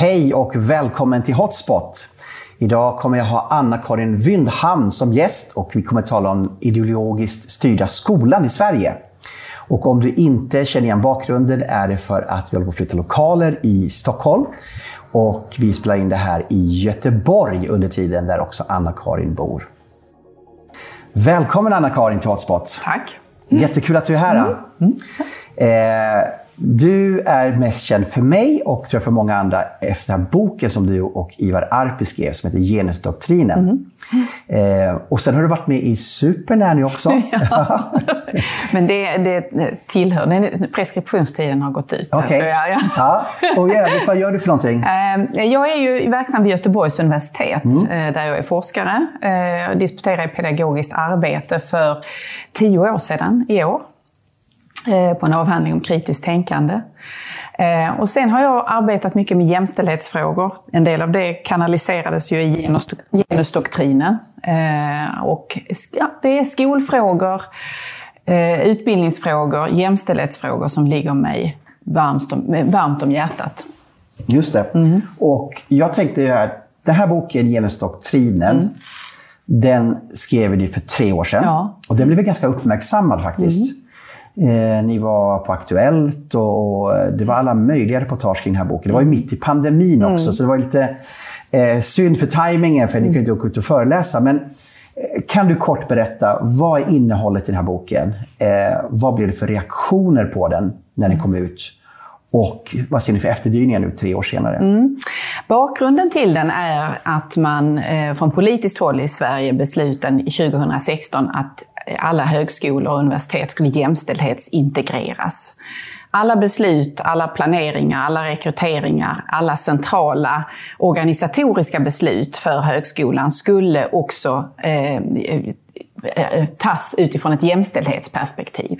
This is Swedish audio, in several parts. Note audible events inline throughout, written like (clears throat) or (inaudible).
Hej och välkommen till Hotspot. Idag kommer jag ha Anna-Karin Wyndhamn som gäst och vi kommer tala om ideologiskt styrda skolan i Sverige. Och om du inte känner igen bakgrunden är det för att vi håller på att flytta lokaler i Stockholm. Och vi spelar in det här i Göteborg under tiden där också Anna-Karin bor. Välkommen Anna-Karin till Hotspot. Tack. Jättekul att du är här. Mm. Mm. Eh, du är mest känd för mig och tror jag för många andra efter den här boken som du och Ivar Arpi skrev som heter Genusdoktrinen. Mm. Eh, och sen har du varit med i Supernanny också. (laughs) Ja. (laughs) Men det, det tillhör, preskriptionstiden har gått ut. Okej. Okay. Ja, (laughs) ja. Och i övrigt, vad gör du för någonting? Eh, jag är ju verksam vid Göteborgs universitet mm. Eh, där jag är forskare. Jag eh, disputerade i pedagogiskt arbete för tio år sedan i år. Eh, på en avhandling om kritiskt tänkande. Eh, och sen har jag arbetat mycket med jämställdhetsfrågor. En del av det kanaliserades ju i genusdoktrinen. Eh, och det är skolfrågor, utbildningsfrågor, jämställdhetsfrågor som ligger mig varmt om, varmt om hjärtat. Just det. Mm. Och jag tänkte att den här boken, Genusdoktrinen, mm. den skrev ni för tre år sedan. Ja. Och den blev ganska uppmärksammad faktiskt. Mm. Eh, ni var på Aktuellt och det var alla möjliga reportage kring den här boken. Det var ju mitt i pandemin också, mm. så det var lite eh, synd för tajmingen, för ni kunde inte åka ut och föreläsa. Men eh, kan du kort berätta, vad är innehållet i den här boken? Eh, vad blev det för reaktioner på den när den kom ut? Och vad ser ni för efterdyningar nu tre år senare? Mm. Bakgrunden till den är att man eh, från politiskt håll i Sverige beslutade 2016 att alla högskolor och universitet skulle jämställdhetsintegreras. Alla beslut, alla planeringar, alla rekryteringar, alla centrala organisatoriska beslut för högskolan skulle också eh, eh, eh tas utifrån ett jämställdhetsperspektiv.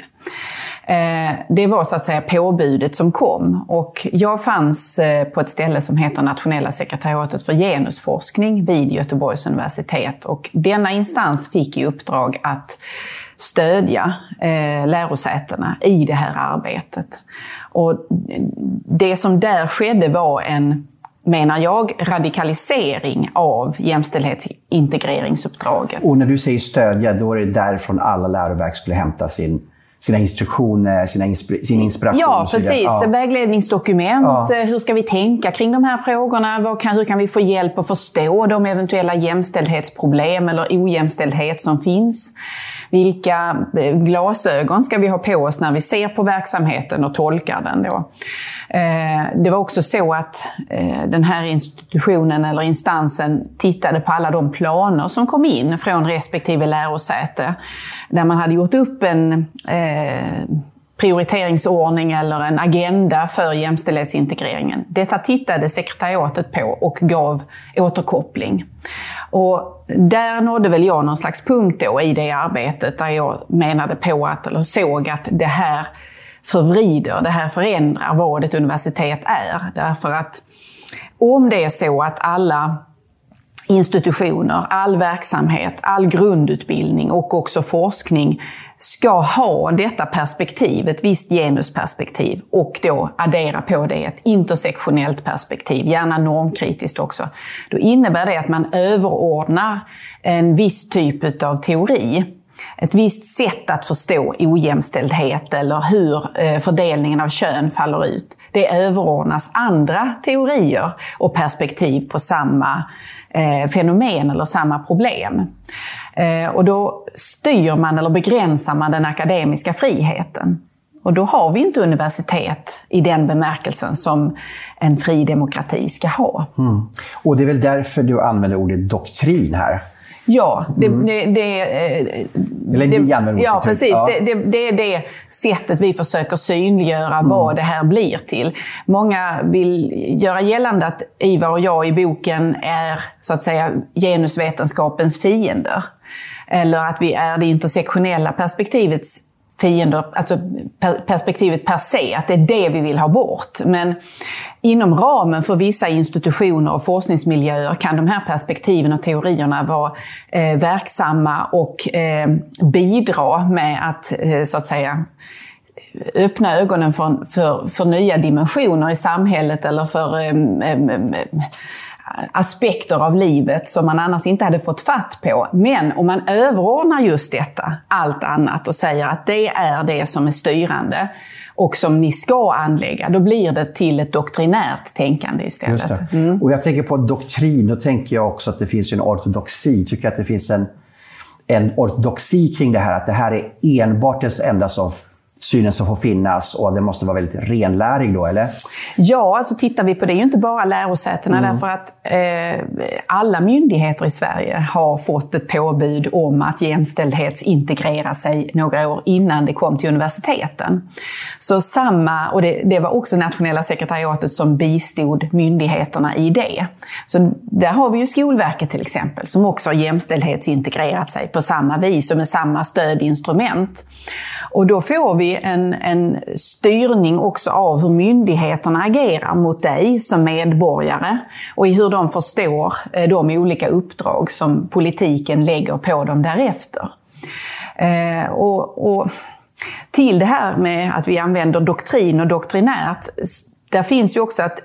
Eh, det var så att säga påbudet som kom och jag fanns eh, på ett ställe som heter Nationella sekretariatet för genusforskning vid Göteborgs universitet och denna instans fick i uppdrag att stödja eh, lärosätena i det här arbetet. Och det som där skedde var en menar jag, radikalisering av jämställdhetsintegreringsuppdraget. Och när du säger stödja, då är det därifrån alla läroverk skulle hämta sin sina instruktioner, sina inspir sin inspiration. Ja, precis. Ja. Vägledningsdokument. Ja. Eh, hur ska vi tänka kring de här frågorna? Kan, hur kan vi få hjälp att förstå de eventuella jämställdhetsproblem eller ojämställdhet som finns? Vilka eh, glasögon ska vi ha på oss när vi ser på verksamheten och tolkar den? Då? Eh, det var också så att eh, den här institutionen eller instansen tittade på alla de planer som kom in från respektive lärosäte. Där man hade gjort upp en prioriteringsordning eller en agenda för jämställdhetsintegreringen. Detta tittade sekretariatet på och gav återkoppling. Och där nådde väl jag någon slags punkt då i det arbetet där jag menade på att, eller såg att det här förvrider, det här förändrar vad ett universitet är. Därför att om det är så att alla institutioner, all verksamhet, all grundutbildning och också forskning ska ha detta perspektiv, ett visst genusperspektiv och då addera på det ett intersektionellt perspektiv, gärna normkritiskt också. Då innebär det att man överordnar en viss typ av teori ett visst sätt att förstå ojämställdhet eller hur eh, fördelningen av kön faller ut. Det överordnas andra teorier och perspektiv på samma eh, fenomen eller samma problem. Eh, och då styr man eller begränsar man den akademiska friheten. Och då har vi inte universitet i den bemärkelsen som en fri demokrati ska ha. Mm. Och det är väl därför du använder ordet doktrin här? Ja, det, mm. det, det, eh, Eller ni använder Ja, precis. Ja. Det, det, är det sättet vi försöker synliggöra mm. vad det här blir till. Många vill göra gällande att Ivar och jag i boken är så att säga genusvetenskapens fiender. Eller att vi är det intersektionella perspektivets fiender, alltså perspektivet per se, att det är det vi vill ha bort. Men inom ramen för vissa institutioner och forskningsmiljöer kan de här perspektiven och teorierna vara eh, verksamma och eh, bidra med att, eh, så att säga, öppna ögonen för, för, för nya dimensioner i samhället eller för eh, eh, eh, aspekter av livet som man annars inte hade fått fatt på. Men om man överordnar just detta, allt annat, och säger att det är det som är styrande och som ni ska anlägga, då blir det till ett doktrinärt tänkande istället. Mm. Och jag tänker på doktrin, då tänker jag också att det finns en ortodoxi. Jag tycker att det finns en, en ortodoxi kring det här, att det här är enbart det enda som synen som får finnas och det måste vara väldigt renlärig då, eller? Ja, alltså tittar vi på det, är ju inte bara lärosätena mm. därför att eh, alla myndigheter i Sverige har fått ett påbud om att jämställdhetsintegrera sig några år innan det kom till universiteten. Så samma, och det, det var också nationella sekretariatet som bistod myndigheterna i det. Så där har vi ju Skolverket till exempel, som också har jämställdhetsintegrerat sig på samma vis och med samma stödinstrument. Och då får vi en, en styrning också av hur myndigheterna agerar mot dig som medborgare och i hur de förstår eh, de olika uppdrag som politiken lägger på dem därefter. Eh, och, och till det här med att vi använder doktrin och doktrinärt där finns ju också att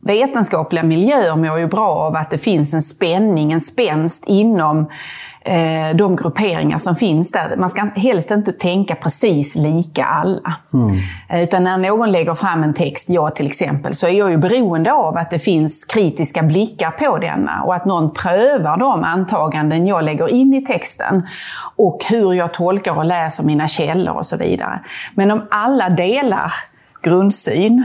vetenskapliga miljöer mår ju bra av att det finns en spänning, en spänst inom de grupperingar som finns där. Man ska helst inte tänka precis lika alla. Mm. Eh, utan när någon lägger fram en text, jag till exempel, så är jag ju beroende av att det finns kritiska blickar på denna och att någon prövar de antaganden jag lägger in i texten och hur jag tolkar och läser mina källor och så vidare. Men om alla delar grundsyn,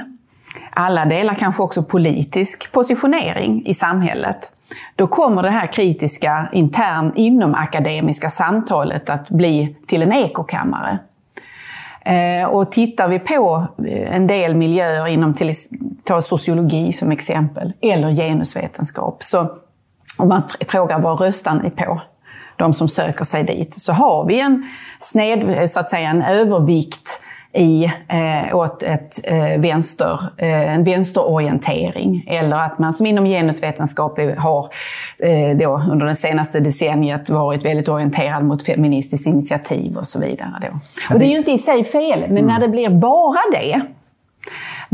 alla delar kanske också politisk positionering i samhället, då kommer det här kritiska intern inom akademiska samtalet att bli till en ekokammare. Eh, och tittar vi på eh, en del miljöer inom till, ta sociologi som exempel, eller genusvetenskap, så om man frågar vad röstar ni på? De som söker sig dit, så har vi en sned, så att säga en övervikt i, eh, åt ett, eh, vänster, eh, en vänsterorientering. Eller att man som inom genusvetenskap har eh, då, under det senaste decenniet varit väldigt orienterad mot feministiskt initiativ och så vidare. Då. Och det är ju inte i sig fel, men mm. när det blir bara det,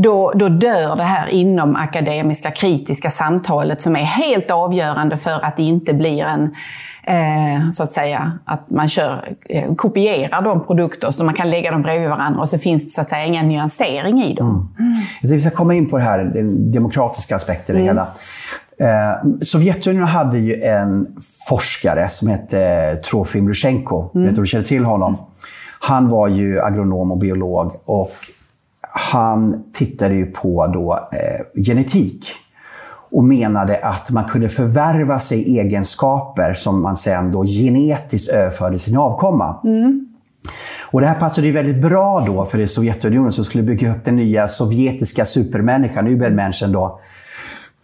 då, då dör det här inom akademiska kritiska samtalet som är helt avgörande för att det inte blir en Eh, så att säga, att man kör, eh, kopierar de produkter så man kan lägga dem bredvid varandra och så finns det så att säga ingen nyansering i dem. Mm. Mm. Vi ska komma in på det här, den demokratiska aspekten i det mm. hela. Eh, Sovjetunionen hade ju en forskare som hette Trofim Lusjenko. Mm. Jag vet du känner till honom? Han var ju agronom och biolog och han tittade ju på då, eh, genetik och menade att man kunde förvärva sig egenskaper som man sen då genetiskt överförde sin avkomma. Mm. Och det här passade ju väldigt bra då för det Sovjetunionen som skulle bygga upp den nya sovjetiska supermänniskan, Übermenschen då,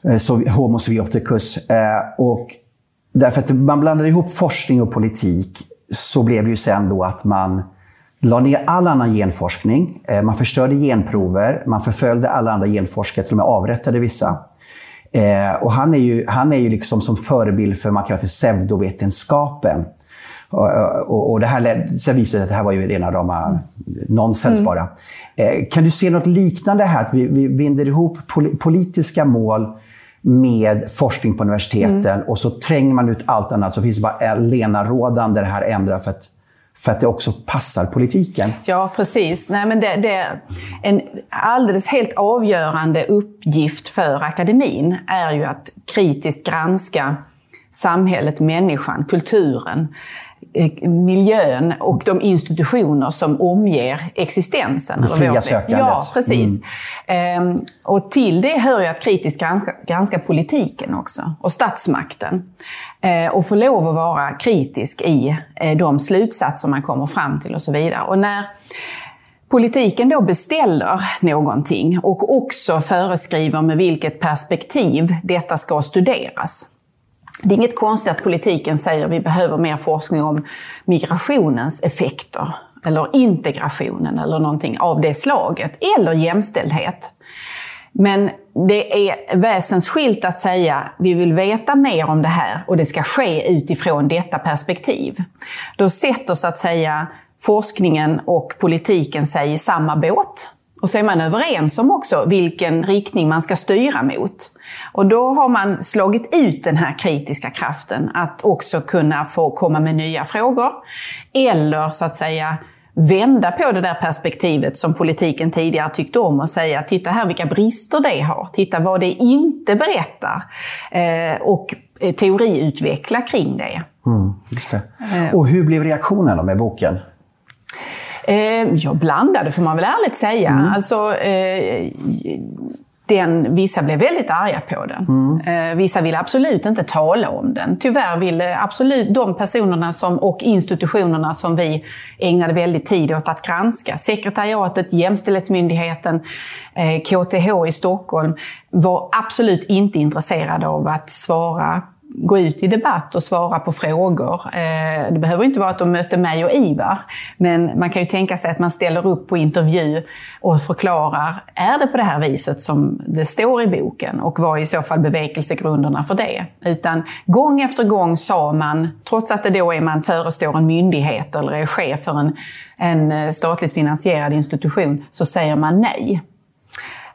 eh, Homo sovjeticus. Eh, och därför att man blandade ihop forskning och politik så blev det ju sen då att man la ner all annan genforskning. Eh, man förstörde genprover, man förföljde alla andra genforskare, till och med avrättade vissa. Eh, och han är ju, han är ju liksom som förebild för vad man kallar för pseudovetenskapen. Och, och, och det här sen visade att det här var ju rena rama nonsens mm. bara. Eh, kan du se något liknande här? Att vi, vi binder ihop pol politiska mål med forskning på universiteten mm. och så tränger man ut allt annat så finns det bara lenarådande det här ändrar för att för att det också passar politiken. Ja, precis. Nej, men det, det, en alldeles helt avgörande uppgift för akademin är ju att kritiskt granska samhället, människan, kulturen, eh, miljön och de institutioner som omger existensen. Det fria sökandet. Ja, precis. Mm. Och till det hör ju att kritiskt granska, granska politiken också, och statsmakten. Eh, och få lov att vara kritisk i eh, de slutsatser man kommer fram till och så vidare. Och när politiken då beställer någonting och också föreskriver med vilket perspektiv detta ska studeras. Det är inget konstigt att politiken säger att vi behöver mer forskning om migrationens effekter eller integrationen eller någonting av det slaget, eller jämställdhet. Men det är väsensskilt att säga vi vill veta mer om det här och det ska ske utifrån detta perspektiv. Då sätter så att säga forskningen och politiken sig i samma båt. Och så är man överens om också vilken riktning man ska styra mot. Och då har man slagit ut den här kritiska kraften att också kunna få komma med nya frågor. Eller så att säga vända på det där perspektivet som politiken tidigare tyckte om och säga titta här vilka brister det har, titta vad det inte berättar eh, och teoriutveckla kring det. Mm, det. Och hur blev reaktionerna med boken? Eh, ja, blandade får man väl ärligt säga. Mm. Alltså, eh, den, vissa blev väldigt arga på den. Mm. Eh, vissa ville absolut inte tala om den. Tyvärr ville absolut de personerna som, och institutionerna som vi ägnade väldigt tid åt att granska, sekretariatet, Jämställdhetsmyndigheten, KTH i Stockholm, var absolut inte intresserade av att svara gå ut i debatt och svara på frågor. Eh, det behöver inte vara att de möter mig och Ivar, men man kan ju tänka sig att man ställer upp på intervju och förklarar, är det på det här viset som det står i boken? Och vad är i så fall bevekelsegrunderna för det? Utan gång efter gång sa man, trots att det då är man förestår en myndighet eller är chef för en, en eh, statligt finansierad institution, så säger man nej.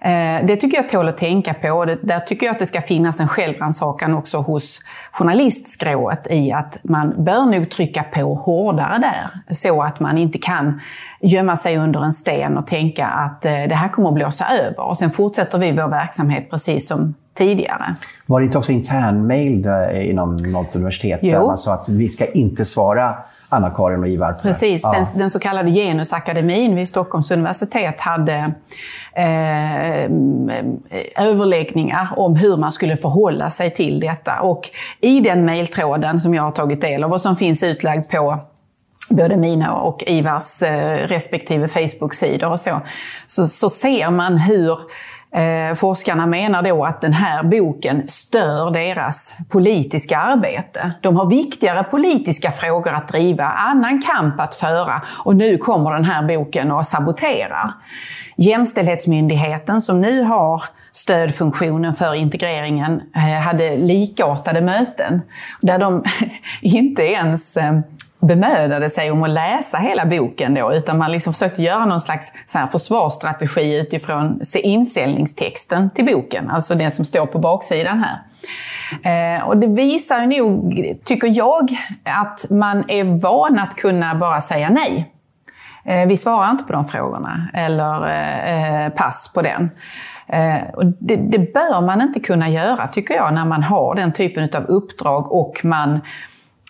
Eh, det tycker jag tål att tänka på. Där tycker jag att det ska finnas en självrannsakan också hos journalistskrået i att man bör nog trycka på hårdare där. Så att man inte kan gömma sig under en sten och tänka att eh, det här kommer att blåsa över. Och sen fortsätter vi vår verksamhet precis som tidigare. Var det inte också internmail inom något universitet jo. där man sa att vi ska inte svara Anna-Karin och Ivar. Precis, ja. den, den, så kallade Genusakademin vid Stockholms universitet hade eh, överläggningar om hur man skulle förhålla sig till detta. Och i den mejltråden som jag har tagit del av och som finns utlagd på både mina och Ivars eh, respektive Facebook-sidor och så, så, så ser man hur Eh, forskarna menar då att den här boken stör deras politiska arbete. De har viktigare politiska frågor att driva, annan kamp att föra och nu kommer den här boken och saboterar. Jämställdhetsmyndigheten som nu har stödfunktionen för integreringen eh, hade likartade möten där de (laughs) inte ens eh, bemödade sig om att läsa hela boken då, utan man liksom försökte göra någon slags så här försvarsstrategi utifrån inställningstexten till boken, alltså den som står på baksidan här. Eh, och det visar nog, tycker jag, att man är van att kunna bara säga nej. Eh, vi svarar inte på de frågorna, eller eh, eh, pass på den. Eh, och det, det bör man inte kunna göra, tycker jag, när man har den typen av uppdrag och man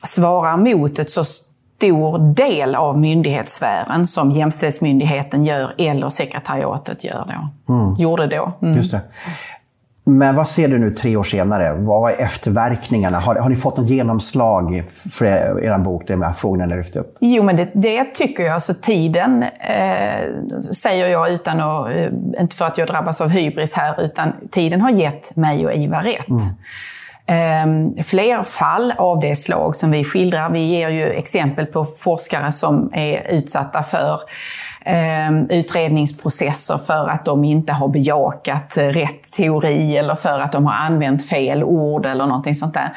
svarar mot ett så stor del av myndighetssfären som Jämställdhetsmyndigheten gör eller sekretariatet gör då. Mm. gjorde då. Mm. Just det. Men vad ser du nu tre år senare? Vad är efterverkningarna? Har, har ni fått något genomslag för er, er bok, de här frågorna ni lyft upp? Jo, men det, det tycker jag. Alltså tiden, eh, säger jag utan att, eh, inte för att jag drabbas av hybris här, utan tiden har gett mig och Ivar rätt. Mm. Ehm, fler fall av det slag som vi skildrar. Vi ger ju exempel på forskare som är utsatta för ehm, utredningsprocesser för att de inte har bejakat rätt teori eller för att de har använt fel ord eller någonting sånt där.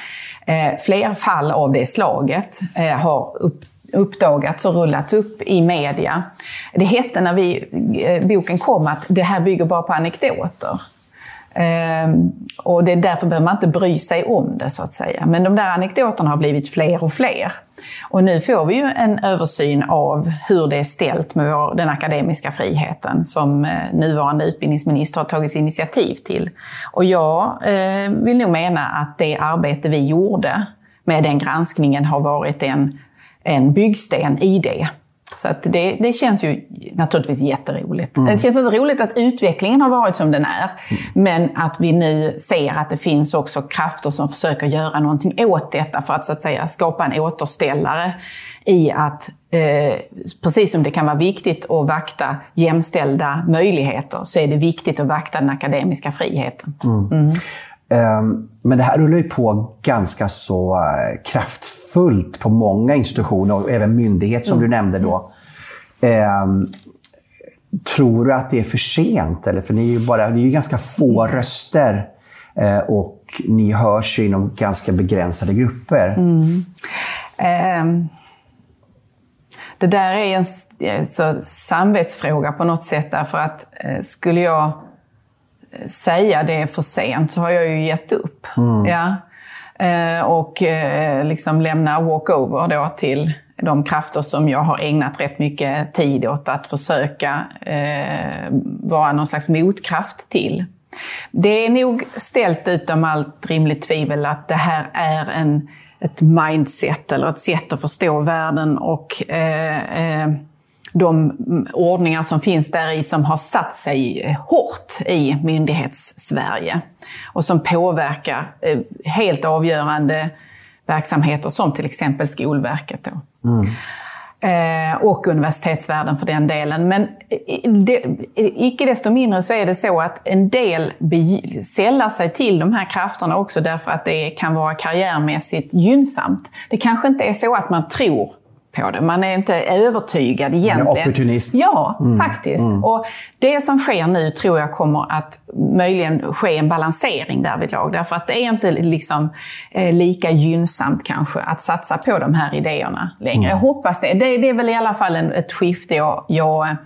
Ehm, fler fall av det slaget eh, har uppdagats och rullats upp i media. Det hette när vi, eh, boken kom att det här bygger bara på anekdoter. Ehm, och det är därför behöver man inte bry sig om det, så att säga. Men de där anekdoterna har blivit fler och fler. Och nu får vi ju en översyn av hur det är ställt med vår, den akademiska friheten som eh, nuvarande utbildningsminister har tagit initiativ till. Och jag eh, vill nog mena att det arbete vi gjorde med den granskningen har varit en, en byggsten i det. Så att det, det känns ju naturligtvis jätteroligt. Mm. Det känns roligt att utvecklingen har varit som den är. Mm. Men att vi nu ser att det finns också krafter som försöker göra någonting åt detta för att så att säga skapa en återställare i att eh, precis som det kan vara viktigt att vakta jämställda möjligheter så är det viktigt att vakta den akademiska friheten. Mm. Mm. Ehm, men det här rullar ju på ganska så eh, kraftfullt på många institutioner och även myndigheter som mm. du nämnde då. Ehm, tror du att det är för sent? Eller? För ni är ju, bara, ni är ju ganska få mm. röster eh, och ni hörs ju inom ganska begränsade grupper. Mm. Um. det där är en så, samvetsfråga på något sätt därför att eh, skulle jag säga det för sent så har jag ju gett upp. Mm. Ja. Eh, och eh, liksom lämna walkover då till de krafter som jag har ägnat rätt mycket tid åt att försöka eh, vara någon slags motkraft till. Det är nog ställt utom allt rimligt tvivel att det här är en, ett mindset eller ett sätt att förstå världen och eh, eh, de ordningar som finns där i som har satt sig hårt i myndighets-Sverige och som påverkar eh, helt avgörande verksamheter som till exempel Skolverket. Mm. Eh, och universitetsvärlden för den delen. Men det, icke desto mindre så är det så att en del sällar sig till de här krafterna också därför att det kan vara karriärmässigt gynnsamt. Det kanske inte är så att man tror på det. Man är inte övertygad egentligen. Man är opportunist. Ja, mm. faktiskt. Mm. Och det som sker nu tror jag kommer att möjligen ske en balansering därvidlag. Därför att det är inte liksom, eh, lika gynnsamt kanske att satsa på de här idéerna längre. Mm. Jag hoppas det. det. det. är väl i alla fall en, ett skifte jag, jag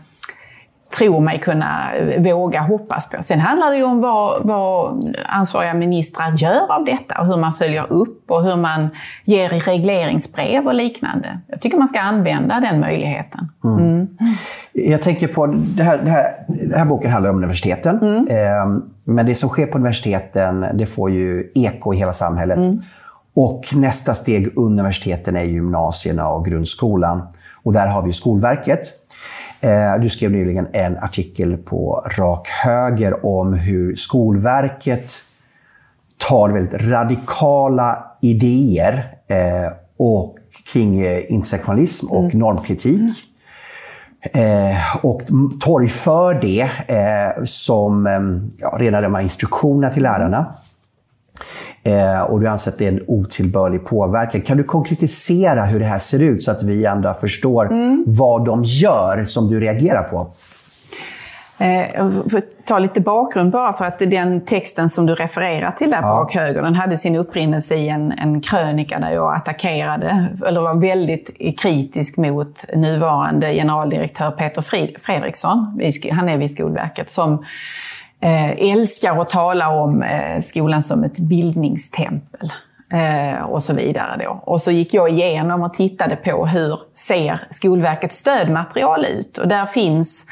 tror mig kunna våga hoppas på. Sen handlar det ju om vad, vad ansvariga ministrar gör av detta och hur man följer upp och hur man ger i regleringsbrev och liknande. Jag tycker man ska använda den möjligheten. Mm. Mm. Jag tänker på, det här, det här, den här boken handlar om universiteten. Mm. Eh, men det som sker på universiteten, det får ju eko i hela samhället. Mm. Och nästa steg universiteten är gymnasierna och grundskolan. Och där har vi Skolverket Eh, du skrev nyligen en artikel på Rak Höger om hur Skolverket tar väldigt radikala idéer eh, och kring eh, intersektionalism och mm. normkritik. Eh, och torgför det eh, som ja, rena de här instruktionerna till lärarna. Eh, och du anser att det är en otillbörlig påverkan. Kan du konkretisera hur det här ser ut så att vi andra förstår mm. vad de gör som du reagerar på? Jag eh, får ta lite bakgrund bara för att den texten som du refererar till där bak ja. höger, den hade sin upprinnelse i en, en krönika där jag attackerade, eller var väldigt kritisk mot nuvarande generaldirektör Peter Fredriksson, han är vid Skolverket, som Eh, älskar att tala om eh, skolan som ett bildningstempel. Eh, och så vidare. Då. Och så gick jag igenom och tittade på hur ser Skolverkets stödmaterial ut. Och där finns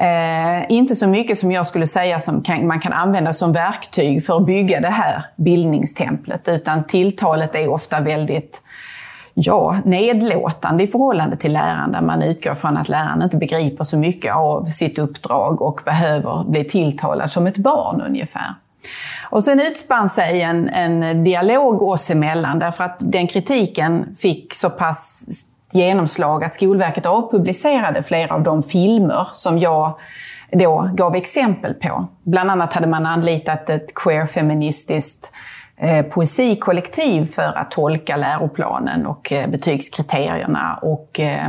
Eh, inte så mycket som jag skulle säga som kan, man kan använda som verktyg för att bygga det här bildningstemplet, utan tilltalet är ofta väldigt ja, nedlåtande i förhållande till läraren där man utgår från att läraren inte begriper så mycket av sitt uppdrag och behöver bli tilltalad som ett barn ungefär. Och sen utspann sig en, en dialog oss emellan därför att den kritiken fick så pass genomslag att Skolverket avpublicerade flera av de filmer som jag då gav exempel på. Bland annat hade man anlitat ett queer-feministiskt Eh, poesikollektiv för att tolka läroplanen och eh, betygskriterierna och eh,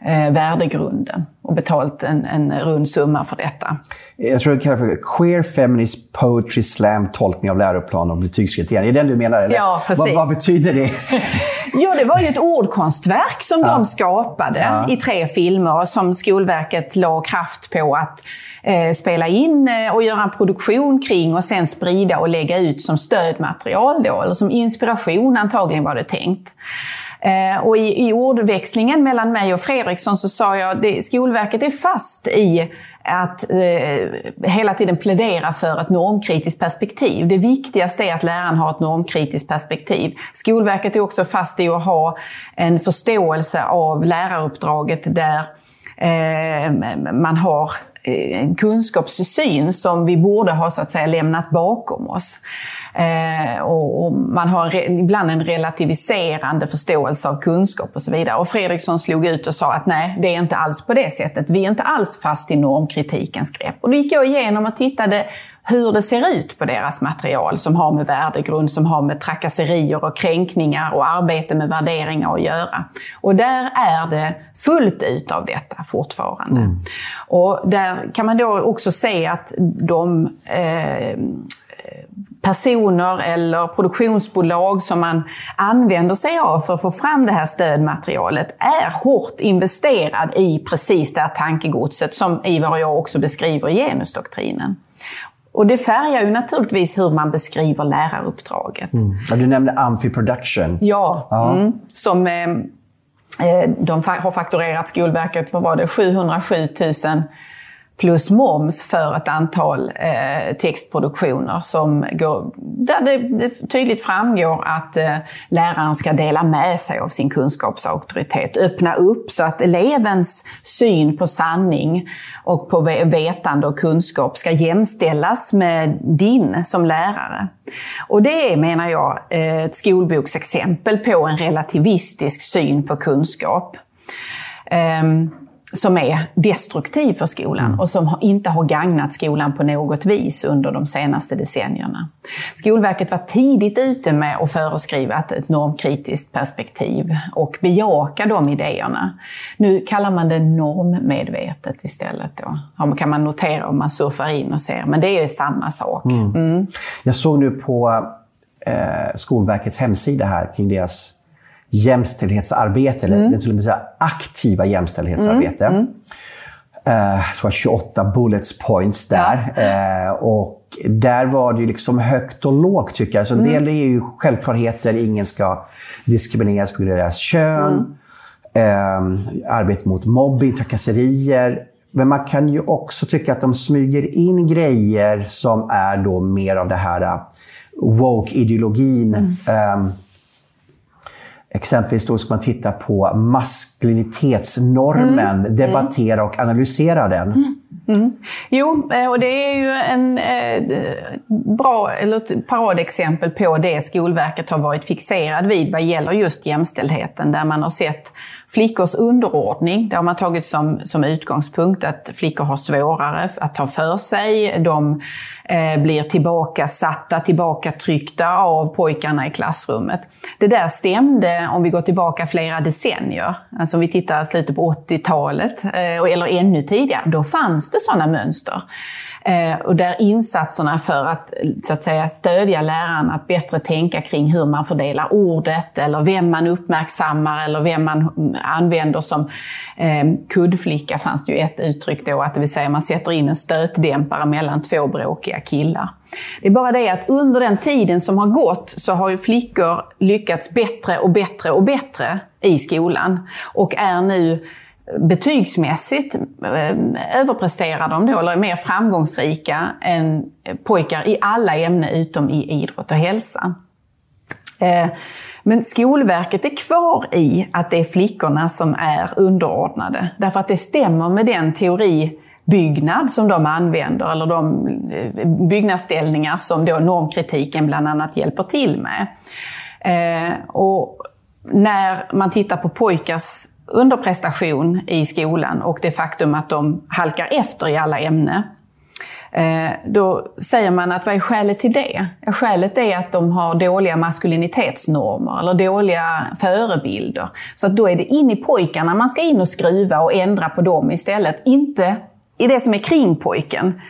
eh, värdegrunden och betalt en, en rund summa för detta. Jag tror det kallas för Queer Feminist Poetry Slam tolkning av läroplan och betygskriterierna. Är det den du menar? Eller? Ja, precis. Vad, vad betyder det? (laughs) ja, det var ju ett ordkonstverk som ja. de skapade ja. i tre filmer som Skolverket la kraft på att eh, spela in eh, och göra en produktion kring och sen sprida och lägga ut som stödmaterial då, eller som inspiration antagligen var det tänkt. Eh, och i, i ordväxlingen mellan mig och Fredriksson så sa jag att Skolverket är fast i att eh, hela tiden plädera för ett normkritiskt perspektiv. Det viktigaste är att läraren har ett normkritiskt perspektiv. Skolverket är också fast i att ha en förståelse av läraruppdraget där eh, man har Eh, en kunskapssyn som vi borde ha så att säga lämnat bakom oss. Eh, och, och, man har re, ibland en relativiserande förståelse av kunskap och så vidare. Och Fredriksson slog ut och sa att nej, det är inte alls på det sättet. Vi är inte alls fast i normkritikens grepp. Och då gick jag igenom och tittade hur det ser ut på deras material som har med värdegrund, som har med trakasserier och kränkningar och arbete med värderingar att göra. Och där är det fullt ut av detta fortfarande. Mm. Och där kan man då också se att de eh, personer eller produktionsbolag som man använder sig av för att få fram det här stödmaterialet är hårt investerad i precis det här tankegodset som Ivar och jag också beskriver i genusdoktrinen. Och det färgar ju naturligtvis hur man beskriver läraruppdraget. Mm. du nämnde Amphi Production. Ja, ja. Mm, som eh, eh de har fakturerat Skolverket, vad var det, 707 000 plus moms för ett antal eh, textproduktioner som går, där det, det tydligt framgår att eh, läraren ska dela med sig av sin kunskapsauktoritet. Öppna upp så att elevens syn på sanning och på vetande och kunskap ska jämställas med din som lärare. Och det är, menar jag, eh, ett skolboksexempel på en relativistisk syn på kunskap. Um, som är destruktiv för skolan mm. och som inte har gagnat skolan på något vis under de senaste decennierna. Skolverket var tidigt ute med att föreskriva ett normkritiskt perspektiv och bejaka de idéerna. Nu kallar man det normmedvetet istället. Då. kan man notera om man surfar in och ser, men det är samma sak. Mm. Mm. Jag såg nu på eh, Skolverkets hemsida här kring deras jämställdhetsarbete, mm. eller till och med aktiva jämställdhetsarbete. Mm. Mm. Uh, det var 28 bullets points där. Ja. Uh, och där var det liksom högt och lågt tycker jag. Så en mm. del är ju självklarheter. Ingen ska diskrimineras på grund av deras kön. Uh, arbete mot mobbing, trakasserier. Men man kan ju också tycka att de smyger in grejer som är då mer av det här woke-ideologin. Um, Exempelvis då ska man titta på maskulinitetsnormen, mm. debattera och analysera den. Mm. Mm. Jo, eh, och det är ju en eh, bra, eller ett paradexempel på det Skolverket har varit fixerad vid vad gäller just jämställdheten, där man har sett flickors underordning. Det har man tagit som, som utgångspunkt att flickor har svårare att ta för sig. De eh, blir tillbakasatta, tillbakatryckta av pojkarna i klassrummet. Det där stämde om vi går tillbaka flera decennier. Alltså om vi tittar slutet på 80-talet, eh, eller ännu tidigare. Då fanns det sådana mönster. Eh, och där insatserna för att, så att säga, stödja läraren att bättre tänka kring hur man fördelar ordet eller vem man uppmärksammar eller vem man mm, använder som eh, kuddflicka fanns det ju ett uttryck då, att det vill säga man sätter in en stötdämpare mellan två bråkiga killar. Det är bara det att under den tiden som har gått så har ju flickor lyckats bättre och bättre och bättre i skolan och är nu betygsmässigt eh, överpresterar de då, eller är mer framgångsrika än pojkar i alla ämnen utom i idrott och hälsa. Eh, men Skolverket är kvar i att det är flickorna som är underordnade. Därför att det stämmer med den teoribyggnad som de använder, eller de eh, byggnadsställningar som då normkritiken bland annat hjälper till med. Och när man tittar på pojkars underprestation i skolan och det faktum att de halkar efter i alla ämnen. Eh, då säger man att vad är skälet till det? Skälet är att de har dåliga maskulinitetsnormer eller dåliga förebilder. Så att då är det in i pojkarna man ska in och skruva och ändra på dem istället. Inte i det som är kring pojken.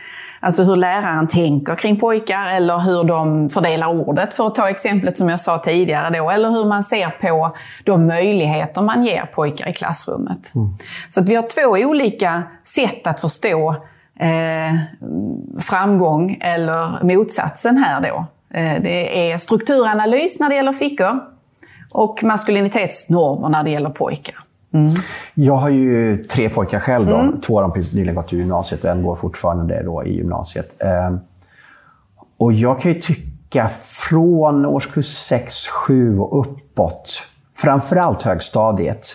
Alltså hur läraren tänker kring pojkar eller hur de fördelar ordet, för att ta exemplet som jag sa tidigare då. Eller hur man ser på de möjligheter man ger pojkar i klassrummet. Mm. Så att vi har två olika sätt att förstå eh, framgång eller motsatsen här då. Eh, det är strukturanalys när det gäller flickor och maskulinitetsnormer när det gäller pojkar. Mm. Jag har ju tre pojkar själv. Då. Mm. Två av dem har nyligen gått i gymnasiet och en går fortfarande då i gymnasiet. Eh, och jag kan ju tycka från årskurs 6, 7 och uppåt, framförallt högstadiet,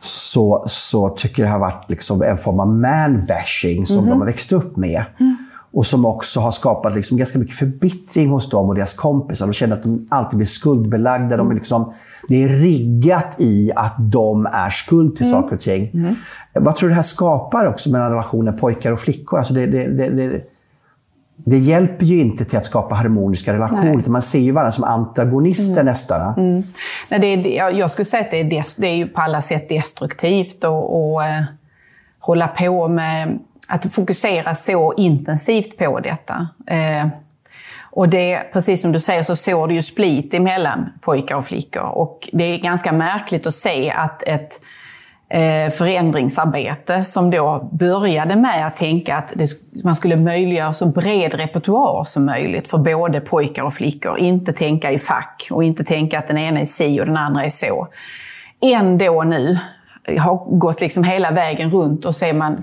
så, så tycker jag det har varit liksom en form av man-bashing som mm. de har växt upp med. Mm. Och som också har skapat liksom ganska mycket förbittring hos dem och deras kompisar. De känner att de alltid blir skuldbelagda. Mm. De är liksom, det är riggat i att de är skuld till mm. saker och ting. Mm. Vad tror du det här skapar också mellan relationen pojkar och flickor? Alltså det, det, det, det, det hjälper ju inte till att skapa harmoniska relationer. Man ser ju varandra som antagonister mm. nästan. Mm. Nej, det är, jag skulle säga att det är, det är ju på alla sätt destruktivt att eh, hålla på med att fokusera så intensivt på detta. Eh, Och det, precis som du säger så såg det ju split emellan pojkar och flickor. Och det är ganska märkligt att se att ett eh, förändringsarbete som då började med att tänka att det, man skulle möjliggöra så bred repertoar som möjligt för både pojkar och flickor. Inte tänka i fack och inte tänka att den ena är si och den andra är så. Ändå nu har gått liksom hela vägen runt och så är man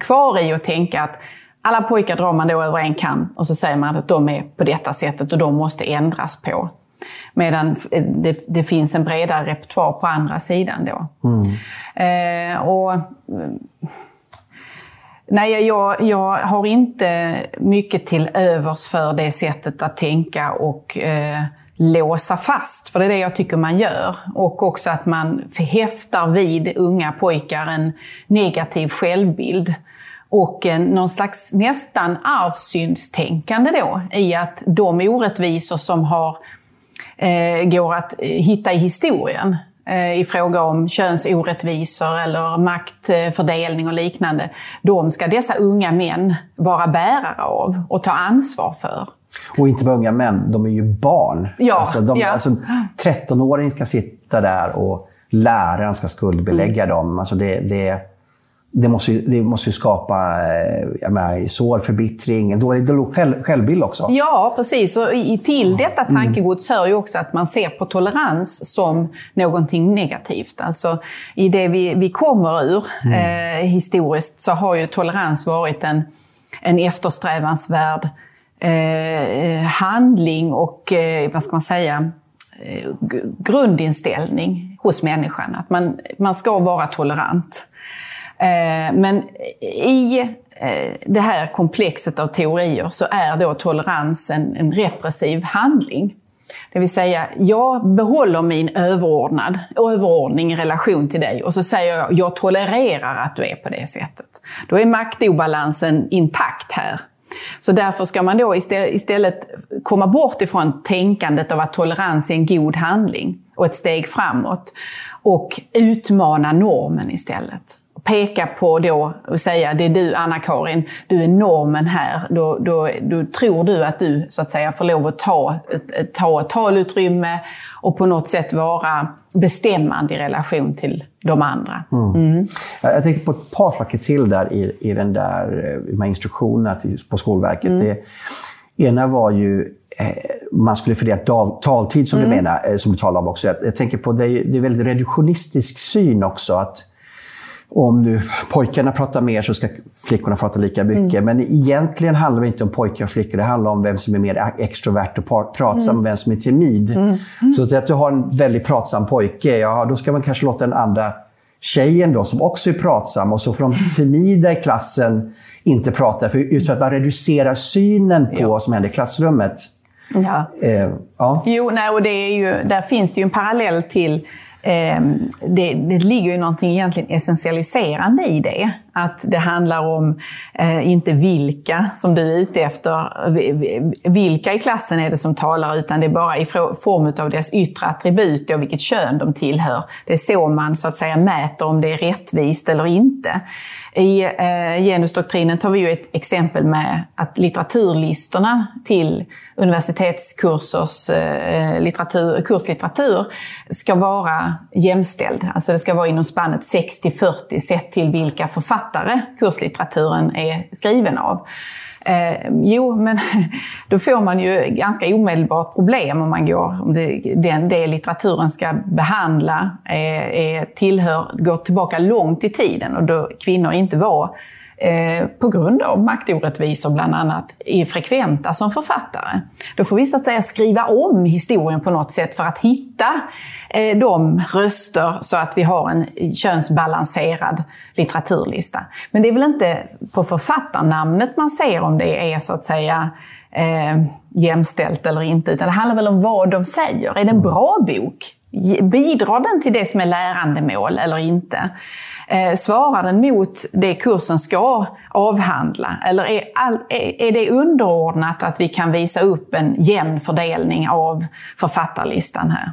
kvar i att tänka att alla pojkar drar man då över en kam och så säger man att de är på detta sättet och de måste ändras på. Medan det, det finns en bredare repertoar på andra sidan då. Mm. Eh, och, nej, jag, jag har inte mycket till övers för det sättet att tänka och eh, låsa fast, för det är det jag tycker man gör. Och också att man häftar vid unga pojkar en negativ självbild och eh, någon slags nästan arvsyndstänkande då i att de orättvisor som har, eh, går att eh, hitta i historien eh, i fråga om könsorättvisor eller maktfördelning och liknande, de ska dessa unga män vara bärare av och ta ansvar för. Och inte bara unga män, de är ju barn. Ja, alltså, de, ja. alltså 13-åringen ska sitta där och läraren ska skuldbelägga mm. dem. Alltså det, det, det, måste ju, det måste ju skapa eh, jag menar, sår, förbittring, en dålig, dålig själv, självbild också. Ja, precis. Och till detta mm. tankegods hör ju också att man ser på tolerans som någonting negativt. Alltså, I det vi, vi kommer ur mm. eh, historiskt så har ju tolerans varit en, en eftersträvansvärd eh, handling och, eh, vad ska man säga, eh, grundinställning hos människan. Att man, man ska vara tolerant. Eh, men i eh, det här komplexet av teorier så är då tolerans en, en repressiv handling. Det vill säga, jag behåller min överordnad, överordning i relation till dig och så säger jag, jag tolererar att du är på det sättet. Då är maktobalansen intakt här. Så därför ska man då istället komma bort ifrån tänkandet av att tolerans är en god handling och ett steg framåt och utmana normen istället peka på då och säga det är du Anna-Karin, du är normen här. Då, då, då, tror du att du så att säga får lov att ta ett, ta ett talutrymme och på något sätt vara bestämmande i relation till de andra. Mm. Mm. Jag tänkte på ett par saker till där i, i den där, eh, de här instruktionerna till, på Skolverket. Mm. Det ena var ju eh, man skulle fördela taltid, som mm. du menar, eh, som du talar om också. Jag, jag tänker på det, det är väldigt reduktionistisk syn också. att om nu pojkarna pratar mer så ska flickorna prata lika mycket. Mm. Men egentligen handlar det inte om pojkar och flickor. Det handlar om vem som är mer extrovert och pratsam och mm. vem som är timid. Mm. Mm. Så att du har en väldigt pratsam pojke, ja då ska man kanske låta den andra tjejen då, som också är pratsam och så får de timida i klassen inte prata. För, just för att man reducerar synen på vad som händer i klassrummet. Ja. Eh, ja. Jo, nej, och det är ju, där finns det ju en parallell till Ehm, det, det ligger ju någonting egentligen essentialiserande i det. Att det handlar om, eh, inte vilka som du är ute efter, vilka i klassen är det som talar, utan det är bara i form av deras yttre attribut och vilket kön de tillhör. Det är så man så att säga mäter om det är rättvist eller inte. I eh, genusdoktrinen tar vi ju ett exempel med att litteraturlistorna till universitetskursers eh, litteratur, kurslitteratur ska vara jämställd. Alltså det ska vara inom spannet 60-40 sett till vilka författare kurslitteraturen är skriven av. Eh, jo, men (laughs) då får man ju ganska omedelbart problem om man går, om det, den, det litteraturen ska behandla eh, tillhör, går tillbaka långt i tiden och då kvinnor inte var Eh, på grund av maktorättvisor bland annat, är frekventa som författare. Då får vi så att säga skriva om historien på något sätt för att hitta eh, de röster så att vi har en könsbalanserad litteraturlista. Men det är väl inte på författarnamnet man ser om det är så att säga eh, jämställt eller inte, utan det handlar väl om vad de säger. Är det en bra bok? Bidrar den till det som är lärandemål eller inte? Eh, svarar den mot det kursen ska avhandla? Eller är, all, är, är det underordnat att vi kan visa upp en jämn fördelning av författarlistan här?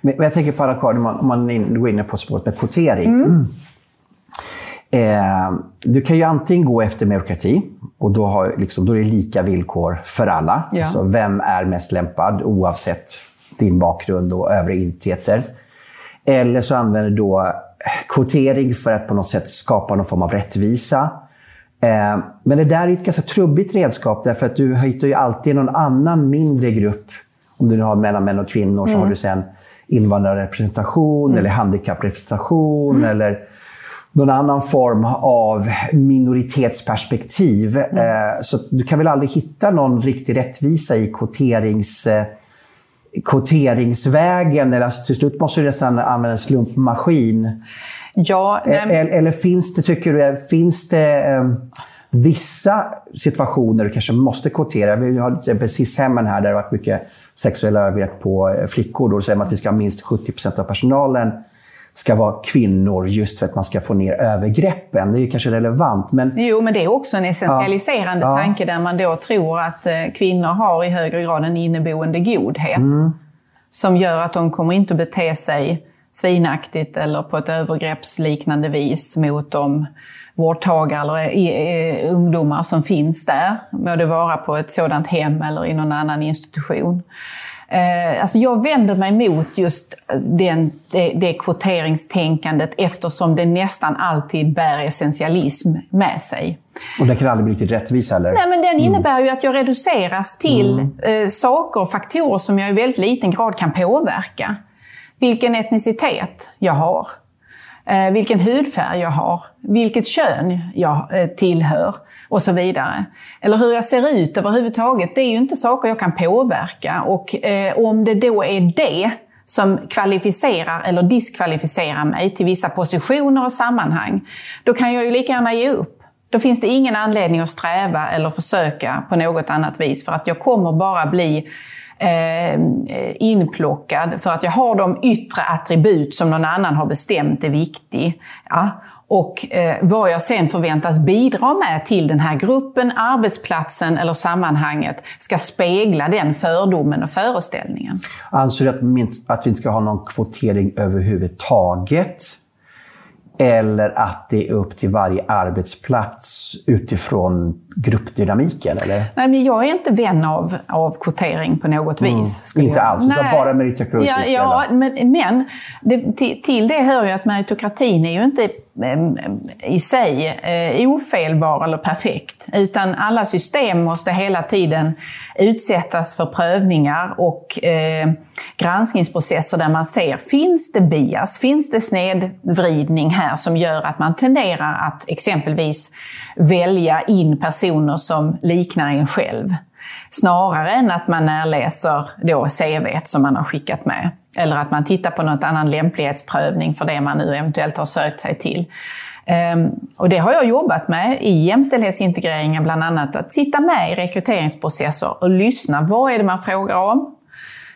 Men jag tänker på alla kvar, om man, går in på spåret med kvotering. Mm. Eh, du kan ju antingen gå efter meritokrati och då, har, liksom, då är det lika villkor för alla. Ja. Alltså, vem är mest lämpad oavsett din bakgrund och övriga identiteter. Eller så använder du då kvotering för att på något sätt skapa någon form av rättvisa. Eh, men det där är ett ganska trubbigt redskap därför att du hittar ju alltid någon annan mindre grupp. Om du har mellan män och kvinnor så mm. har du sen invandrarrepresentation mm. eller handikapprepresentation mm. eller någon annan form av minoritetsperspektiv. Mm. Eh, så du kan väl aldrig hitta någon riktig rättvisa i kvoterings, eh, kvoteringsvägen. Eller alltså, till slut måste du nästan använda en slumpmaskin. Ja, eller, eller, finns det, tycker du, finns det eh, vissa situationer du kanske måste kvotera? Vi har till exempel SIS-hemmen här där det har varit mycket sexuella övergrepp på eh, flickor. Då säger man att vi ska ha minst 70% av personalen ska vara kvinnor just för att man ska få ner övergreppen. Det är ju kanske relevant. Men... Jo, men det är också en essentialiserande ja. tanke där man då tror att eh, kvinnor har i högre grad en inneboende godhet. Mm. Som gör att de kommer inte att bete sig svinaktigt eller på ett övergreppsliknande vis mot de vårdtagare eller ungdomar som finns där. Må det vara på ett sådant hem eller i någon annan institution. Eh, alltså jag vänder mig mot just den, det, det kvoteringstänkandet eftersom det nästan alltid bär essentialism med sig. Och den kan aldrig bli riktigt rättvis heller? Nej, men den mm. innebär ju att jag reduceras till mm. eh, saker och faktorer som jag i väldigt liten grad kan påverka. Vilken etnicitet jag har, eh, vilken hudfärg jag har, vilket kön jag tillhör och så vidare. Eller hur jag ser ut överhuvudtaget, det är ju inte saker jag kan påverka. Och eh, om det då är det som kvalificerar eller diskvalificerar mig till vissa positioner och sammanhang, då kan jag ju lika gärna ge upp. Då finns det ingen anledning att sträva eller försöka på något annat vis, för att jag kommer bara bli eh, inplockad för att jag har de yttre attribut som någon annan har bestämt är viktig. Ja, och eh, vad jag sen förväntas bidra med till den här gruppen, arbetsplatsen eller sammanhanget ska spegla den fördomen och föreställningen. Anser du att, att vi inte ska ha någon kvotering överhuvudtaget? Eller att det är upp till varje arbetsplats utifrån gruppdynamiken? Eller? Nej, men jag är inte vän av, av kvotering på något mm. vis. Inte alls? Nej. Det var bara meritokrati? Ja, ja, men, men det, till, till, det hör ju att meritokratin är ju inte i sig eh, ofelbar eller perfekt. Utan alla system måste hela tiden utsättas för prövningar och eh, granskningsprocesser där man ser, finns det bias? Finns det snedvridning här som gör att man tenderar att exempelvis välja in personer som liknar en själv? Snarare än att man närläser då CV som man har skickat med. Eller att man tittar på något annan lämplighetsprövning för det man nu eventuellt har sökt sig till. Ehm, och det har jag jobbat med i jämställdhetsintegreringen bland annat, att sitta med i rekryteringsprocesser och lyssna. Vad är det man frågar om?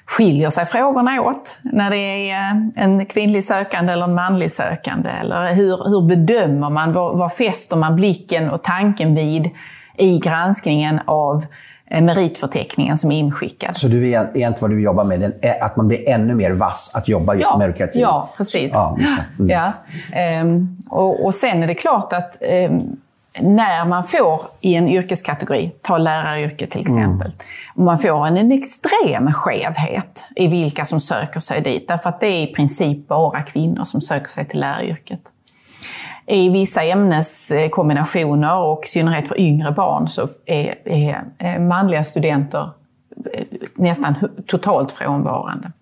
Skiljer sig frågorna åt när det är eh, en kvinnlig sökande eller en manlig sökande? Eller hur, hur bedömer man, vad, vad fäster man blicken och tanken vid i granskningen av Eh, meritförteckningen som är inskickad. Så du är egentligen vad du jobbar med, att man blir ännu mer vass att jobba just ja, med meritokrati? Ja, precis. Ja, mm. ja. Um, och, och sen är det klart att um, när man får i en yrkeskategori, ta läraryrket till mm. exempel, mm. och man får en, en extrem skevhet i vilka som söker sig dit, därför att det är i princip bara kvinnor som söker sig till läraryrket i vissa ämneskombinationer och i synnerhet för yngre barn så är, är eh, manliga studenter eh, nästan totalt frånvarande.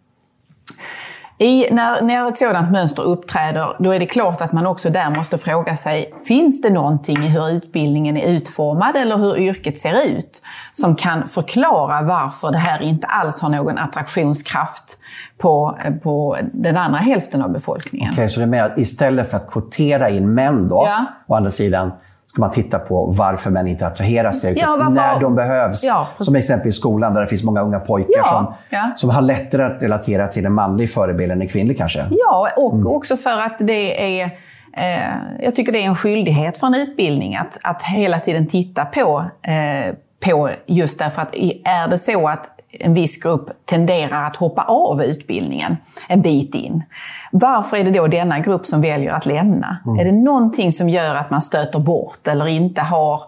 I, när, när ett sådant mönster uppträder, då är det klart att man också där måste fråga sig, finns det någonting i hur utbildningen är utformad eller hur yrket ser ut som kan förklara varför det här inte alls har någon attraktionskraft på, på den andra hälften av befolkningen. Okej, okay, så det är att istället för att kvotera in män då, ja. å andra sidan, man titta på varför män inte attraheras till ja, när de behövs. Ja, som exempelvis skolan där det finns många unga pojkar ja, som, som har lättare att relatera till en manlig förebild än en kvinnlig kanske. Ja, och mm. också för att det är eh, jag tycker det är en skyldighet för en utbildning att, att hela tiden titta på, eh, på just därför att är det så att en viss grupp tenderar att hoppa av utbildningen en bit in. Varför är det då denna grupp som väljer att lämna? Mm. Är det någonting som gör att man stöter bort eller inte har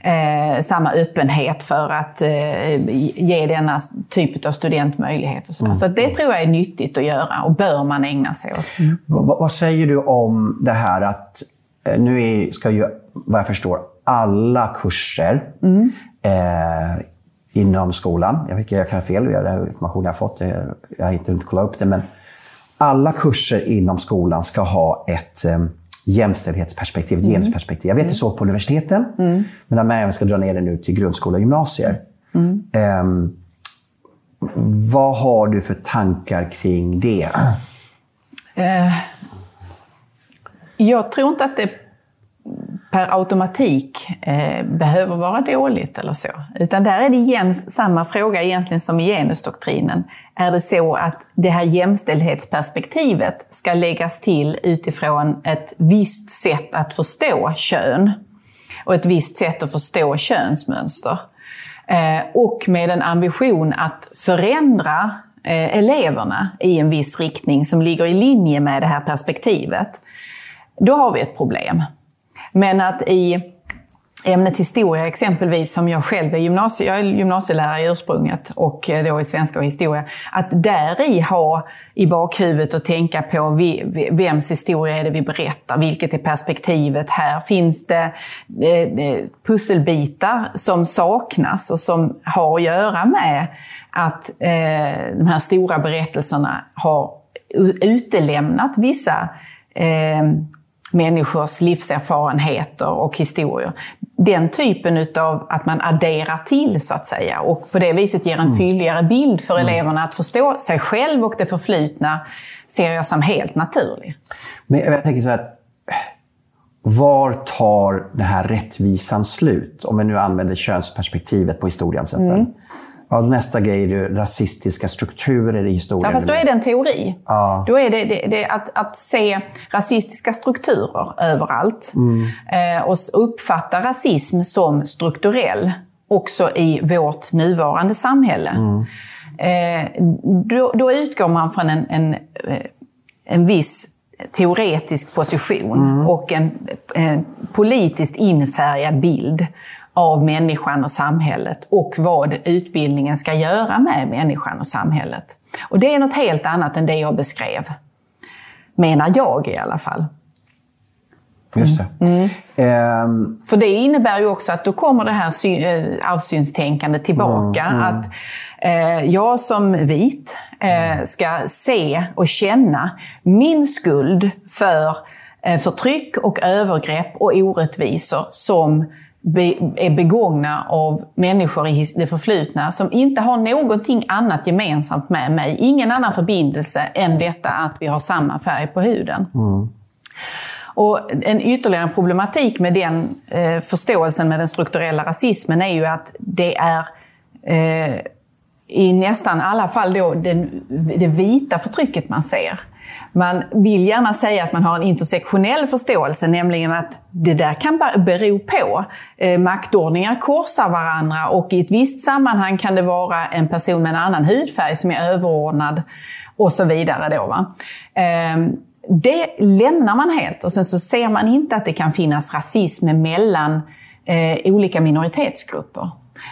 eh, samma öppenhet för att eh, ge denna typ av student möjligheter. Så, mm. så det tror jag är nyttigt att göra och bör man ägna sig åt. Mm. Vad, säger du om det här att eh, nu ska ju, vad jag förstår, alla kurser mm. eh, inom skolan, jag, vet, jag kan fel, är information jag har fått, jag har inte hunnit kolla upp det, men alla kurser inom skolan ska ha ett eh, jämställdhetsperspektiv, ett mm. genusperspektiv. Jag vet att det så på universiteten, mm. men att man även ska dra ner det nu till grundskola och gymnasier. Mm. Um, vad har du för tankar kring det? Uh, jag tror inte att det per automatik eh, behöver vara dåligt eller så. Utan där är det igen samma fråga egentligen som i genusdoktrinen. Är det så att det här jämställdhetsperspektivet ska läggas till utifrån ett visst sätt att förstå kön och ett visst sätt att förstå könsmönster? Eh, och med en ambition att förändra eh, eleverna i en viss riktning som ligger i linje med det här perspektivet, då har vi ett problem. Men att i ämnet historia exempelvis, som jag själv är, gymnasie, jag är gymnasielärare i ursprunget och eh, då i svenska och historia, att där i ha i bakhuvudet och tänka på vems historia är det vi berättar, vilket är perspektivet här? Finns det eh, eh, pusselbitar som saknas och som har att göra med att de här stora berättelserna har utelämnat vissa människors livserfarenheter och historier. Den typen av att man adderar till, så att säga, och på det viset ger en mm. fylligare bild för mm. eleverna att förstå sig själv och det förflutna, ser jag som helt naturlig. Men jag tänker så här, var tar den här rättvisan slut? Om vi nu använder könsperspektivet på historien. Mm. Ja, nästa grej är ju rasistiska strukturer i historien. Ja, fast då är det en teori. Ja. Då är det, det, det att, att, se rasistiska strukturer överallt mm. eh, och uppfatta rasism som strukturell också i vårt nuvarande samhälle. Mm. Eh, då, då, utgår man från en, en, eh, en viss teoretisk position mm. och en, en politiskt infärgad bild av människan och samhället och vad utbildningen ska göra med människan och samhället. Och det är något helt annat än det jag beskrev. Menar jag i alla fall. Just det. Mm. Um... För det innebär ju också att då kommer det här eh, arvssynstänkandet tillbaka. Mm, mm. Att eh, jag som vit eh, ska se och känna min skuld för eh, förtryck och övergrepp och orättvisor som är begångna av människor i det förflutna som inte har någonting annat gemensamt med mig. Ingen annan förbindelse än detta att vi har samma färg på huden. Mm. Och en ytterligare problematik med den eh, förståelsen med den strukturella rasismen är ju att det är eh, i nästan alla fall då den, det vita förtrycket man ser. Man vill gärna säga att man har en intersektionell förståelse, nämligen att det där kan bero på. Eh, maktordningar korsar varandra och i ett visst sammanhang kan det vara en person med en annan hudfärg som är överordnad och så vidare. Då, va? Eh, det lämnar man helt och sen så ser man inte att det kan finnas rasism mellan eh, olika minoritetsgrupper.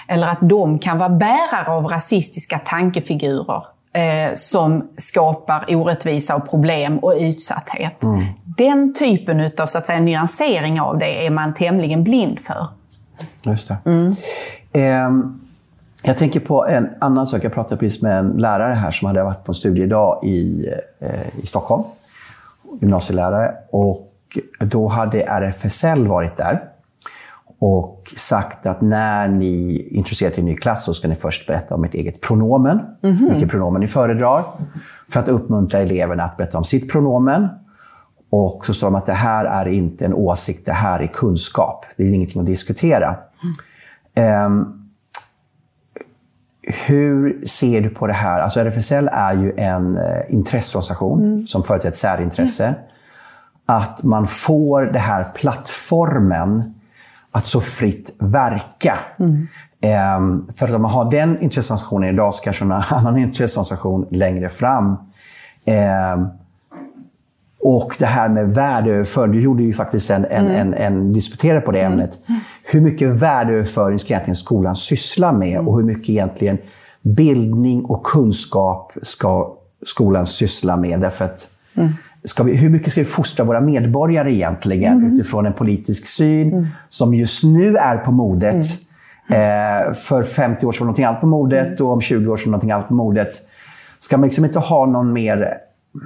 Eller att de kan vara bärare av rasistiska tankefigurer eh, som skapar orättvisa och problem och utsatthet. Mm. Den typen av så att säga, nyansering av det är man tämligen blind för. Just det. Mm. Eh, jag tänker på en annan sak. Jag pratade precis med en lärare här som hade varit på en studiedag i, eh, i Stockholm. Gymnasielärare. Och då hade RFSL varit där och sagt att när ni är intresserade till en ny klass så ska ni först berätta om ert eget pronomen, mm -hmm. vilket pronomen ni föredrar, för att uppmuntra eleverna att berätta om sitt pronomen. Och så sa de att det här är inte en åsikt, det här är kunskap. Det är ingenting att diskutera. Mm. Um, hur ser du på det här? Alltså RFSL är ju en eh, intresseorganisation mm. som företräder ett särintresse. Mm. Att man får den här plattformen att så fritt verka. Mm. Eh, för att om man har den intresseorganisationen idag så kanske man har en annan (laughs) intresseorganisation längre fram. Eh, och det här med värdeöverföring, du gjorde ju faktiskt en, en, mm. en, en disputerare på det mm. ämnet. Hur mycket värdeöverföring ska egentligen skolan syssla med mm. och hur mycket egentligen bildning och kunskap ska skolan syssla med? Därför att mm. Ska vi, hur mycket ska vi fostra våra medborgare egentligen mm. utifrån en politisk syn mm. som just nu är på modet? Eh, för 50 år sedan var någonting annat på modet och om 20 år sedan någonting annat på modet. Ska man liksom inte ha någon mer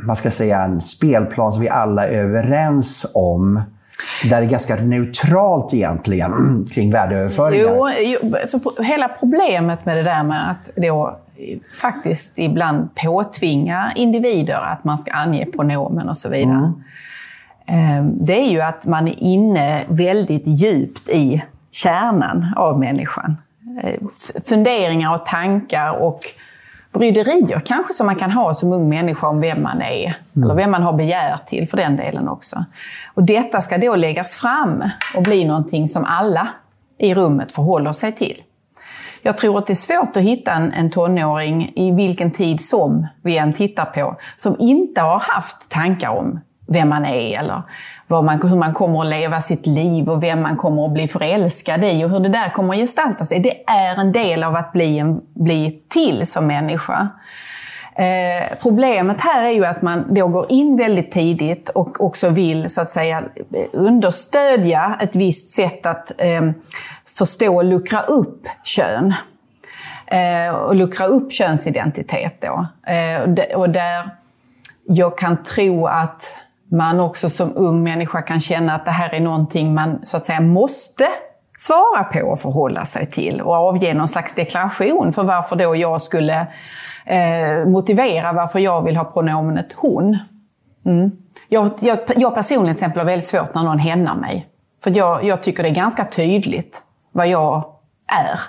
vad ska jag säga, en spelplan som vi alla är överens om. Där det är ganska neutralt egentligen (clears throat) kring värdeöverföringar. Jo, jo alltså, hela problemet med det där med att då faktiskt ibland påtvinga individer att man ska ange pronomen och så vidare. Mm. Ehm, det är ju att man är inne väldigt djupt i kärnan av människan. Ehm, funderingar och tankar och bryderier kanske som man kan ha som ung människa om vem man är. Mm. Eller vem man har begär till för den delen också. Och detta ska då läggas fram och bli någonting som alla i rummet förhåller sig till. Jag tror att det är svårt att hitta en, en tonåring i vilken tid som vi än tittar på, som inte har haft tankar om vem man är eller vad man, hur man kommer att leva sitt liv och vem man kommer att bli förälskad i och hur det där kommer att gestalta sig. Det är en del av att bli, en, bli till som människa. Eh, problemet här är ju att man då går in väldigt tidigt och också vill så att säga understödja ett visst sätt att eh, förstå och luckra upp kön. Eh, och luckra upp könsidentitet då. Eh, och där jag kan tro att man också som ung människa kan känna att det här är någonting man så att säga måste svara på och förhålla sig till och avge någon slags deklaration för varför då jag skulle eh, motivera varför jag vill ha pronomenet hon. Mm. Jag, jag, jag personligen till exempel har väldigt svårt när någon hämnar mig. För jag, jag tycker det är ganska tydligt vad jag är.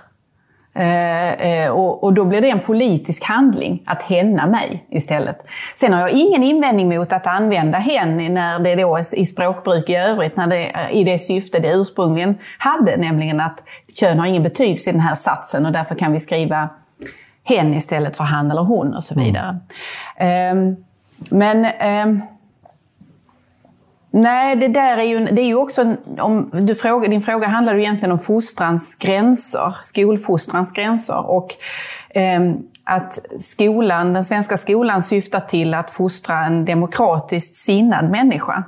Eh, eh, och, och, då blir det en politisk handling att hänna mig istället. Sen har jag ingen invändning mot att använda hen när det då i språkbruk i övrigt, när det, i det syfte det ursprungligen hade, nämligen att kön har ingen betydelse i den här satsen och därför kan vi skriva hen istället för han eller hon och så vidare. Mm. Um, men um, Nej, det där är ju, det är ju också... Om du fråga, din fråga handlar ju egentligen om fostrans gränser, skolfostrans gränser. Och eh, att skolan, den svenska skolan syftar till att fostra en demokratiskt sinnad människa.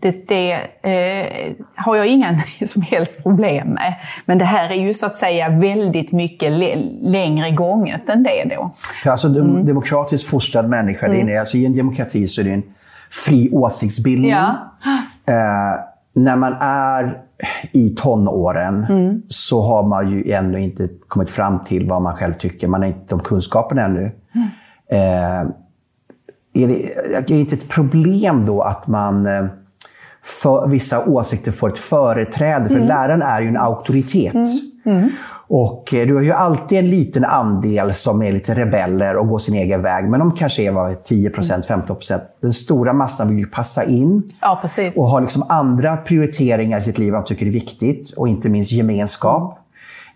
Det, det eh, har jag inga (laughs) som helst problem med. Men det här är ju så att säga väldigt mycket längre gånget än det då. Alltså, mm. demokratiskt fostrad människa, mm. det är, alltså, i en demokrati så är det en fri åsiktsbildning. Ja. Eh, när man är i tonåren mm. så har man ju ännu inte kommit fram till vad man själv tycker. Man har inte de kunskaperna ännu. Mm. Eh, är, det, är det inte ett problem då att man eh, för vissa åsikter får ett företräde? För mm. läraren är ju en auktoritet. Mm. Mm. Och eh, du har ju alltid en liten andel som är lite rebeller och går sin egen väg. Men de kanske är vad, 10% 15% Den stora massan vill ju passa in. Ja. Och har liksom andra prioriteringar i sitt liv de tycker är viktigt. Och inte minst gemenskap.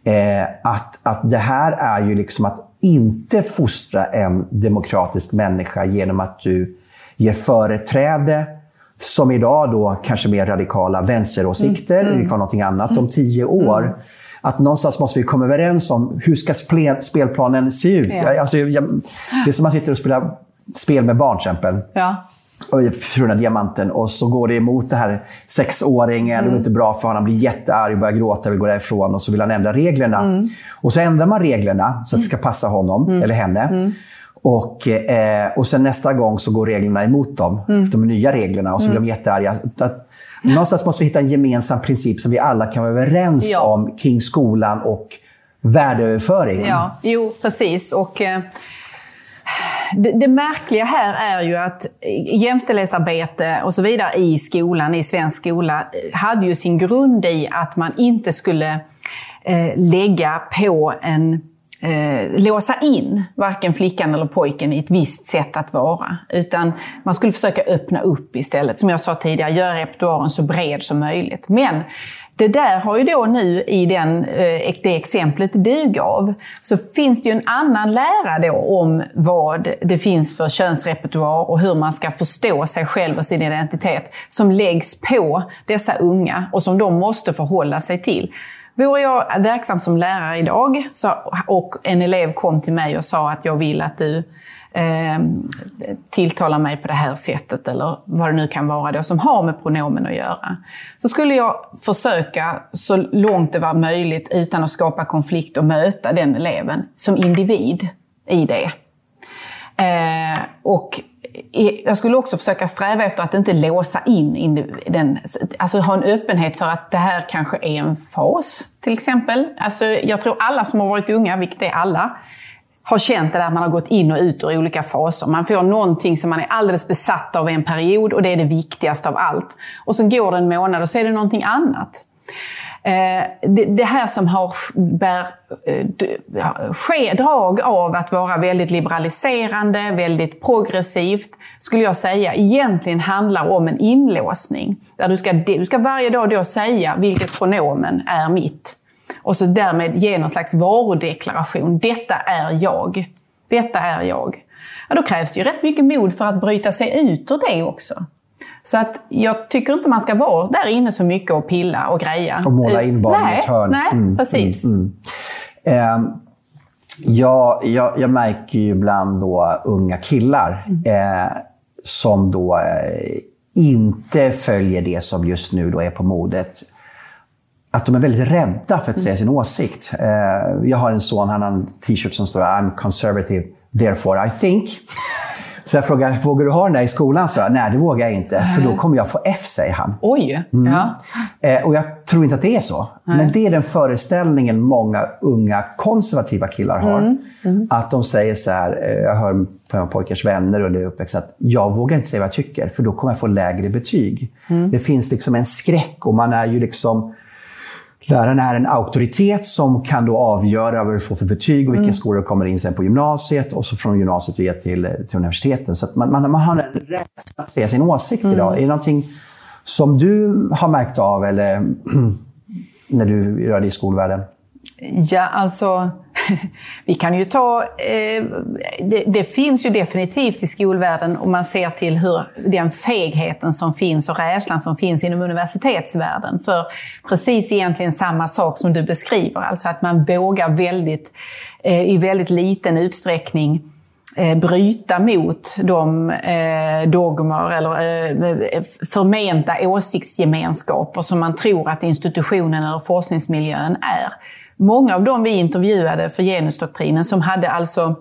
Eh, att, att det här är ju liksom att inte fostra en demokratisk människa genom att du ger företräde som idag då kanske mer radikala vänsteråsikter, mm. Mm. någonting annat, om tio år. Mm att någonstans måste vi komma överens om hur ska spelplanen se ut. Ja. Alltså, jag, det är som att man sitter och spelar spel med barn till exempel. Ja. Och Fruna Diamanten och så går det emot det här sexåringen. Mm. Det är inte bra för honom. Han blir jättearg, börjar gråta, vill gå därifrån och så vill han ändra reglerna. Mm. Och så ändrar man reglerna så att det ska passa honom mm. eller henne. Mm. Och, eh, och sen nästa gång så går reglerna emot dem, mm. de nya reglerna, och så blir de mm. jättearga. Att, Någonstans måste vi hitta en gemensam princip som vi alla kan vara överens ja. om kring skolan och värdeöverföring. Ja, jo precis. Och, eh, det, det, märkliga här är ju att jämställdhetsarbete och så vidare i skolan, i svensk skola, hade ju sin grund i att man inte skulle eh, lägga på en eh, låsa in varken flickan eller pojken i ett visst sätt att vara. Utan man skulle försöka öppna upp istället. Som jag sa tidigare, göra repertoaren så bred som möjligt. Men det där har ju då nu i den, eh, det exemplet du gav, så finns det ju en annan lära då om vad det finns för könsrepertoar och hur man ska förstå sig själv och sin identitet som läggs på dessa unga och som de måste förhålla sig till. Vore jag verksam som lärare idag så, och en elev kom till mig och sa att jag vill att du eh, tilltalar mig på det här sättet eller vad det nu kan vara då som har med pronomen att göra. Så skulle jag försöka så långt det var möjligt utan att skapa konflikt och möta den eleven som individ i det. Eh, och jag skulle också försöka sträva efter att inte låsa in den, alltså ha en öppenhet för att det här kanske är en fas, till exempel. Alltså, jag tror alla som har varit unga, vilket är alla, har känt det där man har gått in och ut ur olika faser. Man får någonting som man är alldeles besatt av i en period och det är det viktigaste av allt. Och sen går det en månad och så är det någonting annat. Eh, det här som har bär, eh, ske, drag av att vara väldigt liberaliserande, väldigt progressivt, skulle jag säga egentligen handlar om en inlåsning. Där du ska, du ska varje dag då säga vilket pronomen är mitt och så därmed ge någon slags varudeklaration. Detta är jag. Detta är jag. Ja, då krävs det ju rätt mycket mod för att bryta sig ut ur det också. Så att jag tycker inte man ska vara där inne så mycket och pilla och greja. Och måla in barn i ett hörn. Nej, mm, precis. Mm, mm. Eh, ja, jag, jag, märker ju ibland då unga killar mm. eh, som då eh, inte följer det som just nu då är på modet att de är väldigt rädda för att säga sin åsikt. Eh, jag har en son, han har en t-shirt som står I'm conservative, therefore I think. Så jag frågar, vågar du ha den där i skolan? Så jag, Nej, det vågar jag inte, för då kommer jag få F, säger han. Oj! Mm. Ja. Eh, och jag tror inte att det är så. Nej. Men det är den föreställningen många unga konservativa killar har. Mm. Mm. Att de säger så här, eh, jag hör på pojkars vänner och det uppväxt att jag vågar inte säga vad jag tycker, för då kommer jag få lägre betyg. Mm. Det finns liksom en skräck och man är ju liksom Läraren är en auktoritet som kan då avgöra vad du får för betyg och vilken mm. skola du kommer in sen på gymnasiet och så från gymnasiet via till, till universiteten. Så man, man, man har en rätt att säga sin åsikt mm. idag. Är det någonting som du har märkt av eller (clears throat) när du rör dig i skolvärlden? Ja, alltså (laughs) vi kan ju ta... Eh, det, det, finns ju definitivt i skolvärlden om man ser till hur den fegheten som finns och rädslan som finns inom universitetsvärlden. För precis egentligen samma sak som du beskriver, alltså att man vågar väldigt, eh, i väldigt liten utsträckning eh, bryta mot de eh, dogmer eller eh, eh, förmenta åsiktsgemenskaper som man tror att institutionen eller forskningsmiljön är. Många av dem vi intervjuade för genusdoktrinen som hade alltså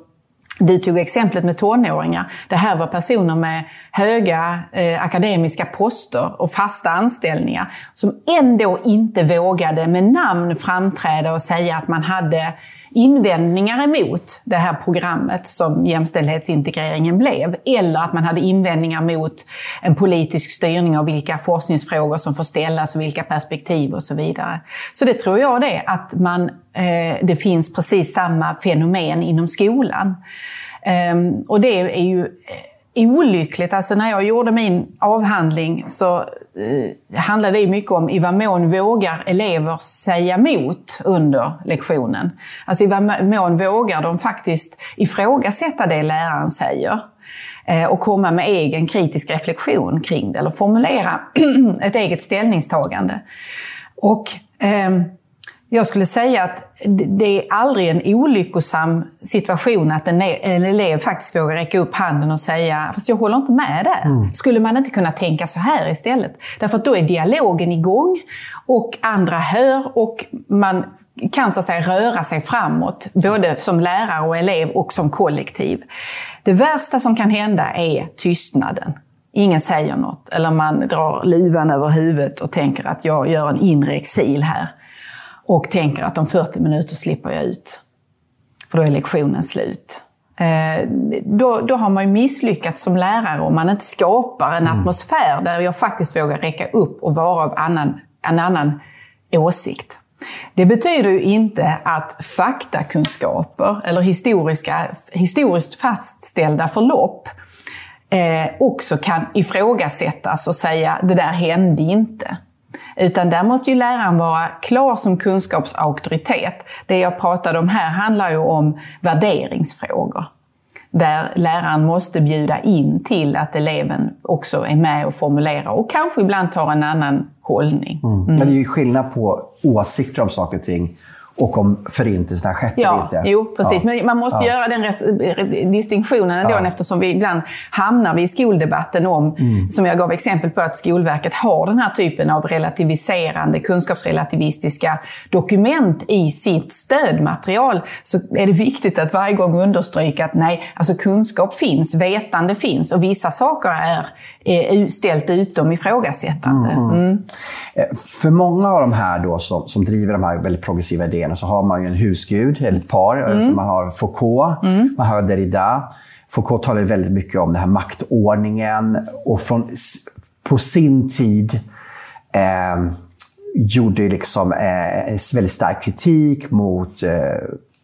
du tog exemplet med tonåringar. Det här var personer med höga eh, akademiska poster och fasta anställningar som ändå inte vågade med namn framträda och säga att man hade invändningar emot det här programmet som jämställdhetsintegreringen blev. Eller att man hade invändningar mot en politisk styrning av vilka forskningsfrågor som får ställas och vilka perspektiv och så vidare. Så det tror jag det, att man, eh, det finns precis samma fenomen inom skolan. Um, och det är ju eh, olyckligt. Alltså när jag gjorde min avhandling så eh, handlade det mycket om i vad mån vågar elever säga emot under lektionen? Alltså i vad mån vågar de faktiskt ifrågasätta det läraren säger? Eh, och komma med egen kritisk reflektion kring det, eller formulera (clears throat) ett eget ställningstagande. Och eh, jag skulle säga att det är aldrig en olyckosam situation att en, elev faktiskt vågar räcka upp handen och säga “fast jag håller inte med där”. Mm. Skulle man inte kunna tänka så här istället? Därför att då är dialogen igång och andra hör och man kan så att säga röra sig framåt, både som lärare och elev och som kollektiv. Det värsta som kan hända är tystnaden. Ingen säger något, eller man drar luvan över huvudet och tänker att jag gör en inre exil här och tänker att om 40 minuter slipper jag ut. För då är lektionen slut. Eh, då, då har man ju misslyckats som lärare om man inte skapar en mm. atmosfär där jag faktiskt vågar räcka upp och vara av annan, en annan åsikt. Det betyder ju inte att faktakunskaper eller historiska, historiskt fastställda förlopp eh, också kan ifrågasättas och säga det där hände inte. Utan där måste ju läraren vara klar som kunskapsauktoritet. Det jag pratade om här handlar ju om värderingsfrågor. Där läraren måste bjuda in till att eleven också är med och formulerar och kanske ibland tar en annan hållning. Mm. Men det är ju skillnad på åsikter om saker och ting och om förintelsen har skett ja, eller inte. Jo, precis. Ja. Men man måste ja. göra den distinktionen ändå ja. eftersom vi ibland hamnar vi i skoldebatten om, mm. som jag gav exempel på, att Skolverket har den här typen av relativiserande, kunskapsrelativistiska dokument i sitt stödmaterial. Så är det viktigt att varje gång understryka att nej, alltså kunskap finns, vetande finns och vissa saker är ställt utom ifrågasättande. Mm. Mm. Eh, för många av de här då som, som driver de här väldigt progressiva idéerna så har man ju en husgud, eller ett par. Mm. Alltså man har Foucault, mm. man har Derrida. Foucault talar väldigt mycket om den här maktordningen och från, på sin tid eh, gjorde liksom, eh, en väldigt stark kritik mot eh,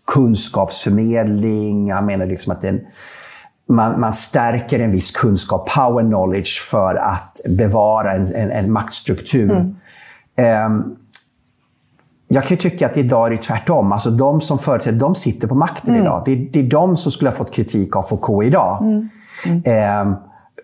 kunskapsförmedling. Han menar liksom att den man, man stärker en viss kunskap, power knowledge, för att bevara en, en, en maktstruktur. Mm. Um, jag kan tycka att idag är det tvärtom. Alltså de som företräder, de sitter på makten mm. idag. Det är, det är de som skulle ha fått kritik av Foucault idag. Mm. Mm. Um,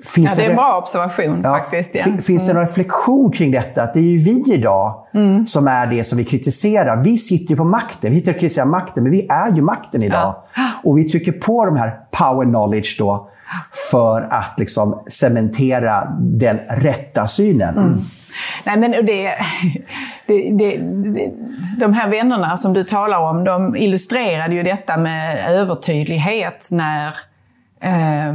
Finns ja, det är en bra observation ja, faktiskt. Ja. Finns det någon reflektion kring detta? Att det är ju vi idag mm. som är det som vi kritiserar. Vi sitter ju på makten. Vi sitter och kritiserar makten, men vi är ju makten idag. Och vi trycker på de här power knowledge då för att liksom cementera den rätta synen. Nej, men det, det, det, de här vännerna som du talar om, de illustrerade ju detta med övertydlighet när eh,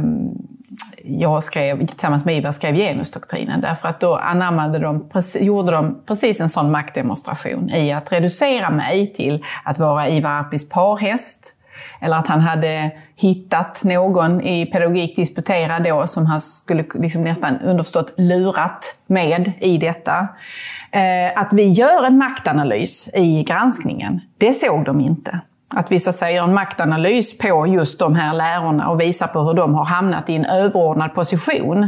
jag skrev, tillsammans med Ivar skrev genusdoktrinen. Därför att då anammade de, gjorde de precis en sån maktdemonstration i att reducera mig till att vara Ivar Arpis parhäst. Eller att han hade hittat någon i pedagogik disputerad då som han skulle liksom nästan underförstått lurat med i detta. Eh, att vi gör en maktanalys i granskningen, det såg de inte. Att vi så att säga gör en maktanalys på just de här lärorna och visar på hur de har hamnat i en överordnad position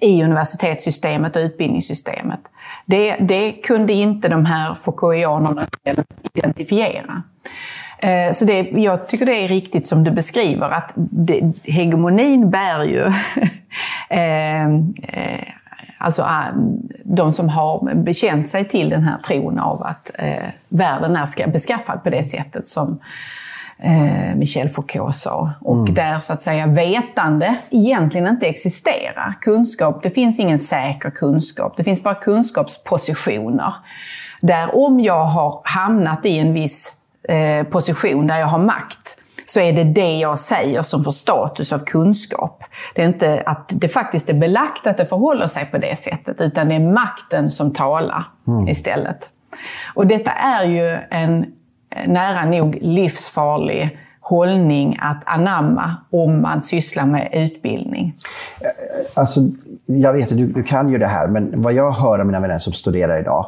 i universitetssystemet och utbildningssystemet. Det, det kunde inte de här Foucaultianerna identifiera. Eh, så det, jag tycker det är riktigt som du beskriver, att det, hegemonin bär ju (laughs) eh, eh, Alltså äh, de som har bekänt sig till den här tron av att eh, världen är beskaffad på det sättet som eh, Michel Foucault sa. Och mm. där så att säga vetande egentligen inte existerar. Kunskap, det finns ingen säker kunskap. Det finns bara kunskapspositioner. Där om jag har hamnat i en viss eh, position där jag har makt, så är det det jag säger som får status av kunskap. Det är inte att det faktiskt är belagt att det förhåller sig på det sättet, utan det är makten som talar mm. istället. Och detta är ju en nära nog livsfarlig hållning att anamma om man sysslar med utbildning? Alltså, jag vet att du, du kan ju det här, men vad jag hör av mina vänner som studerar idag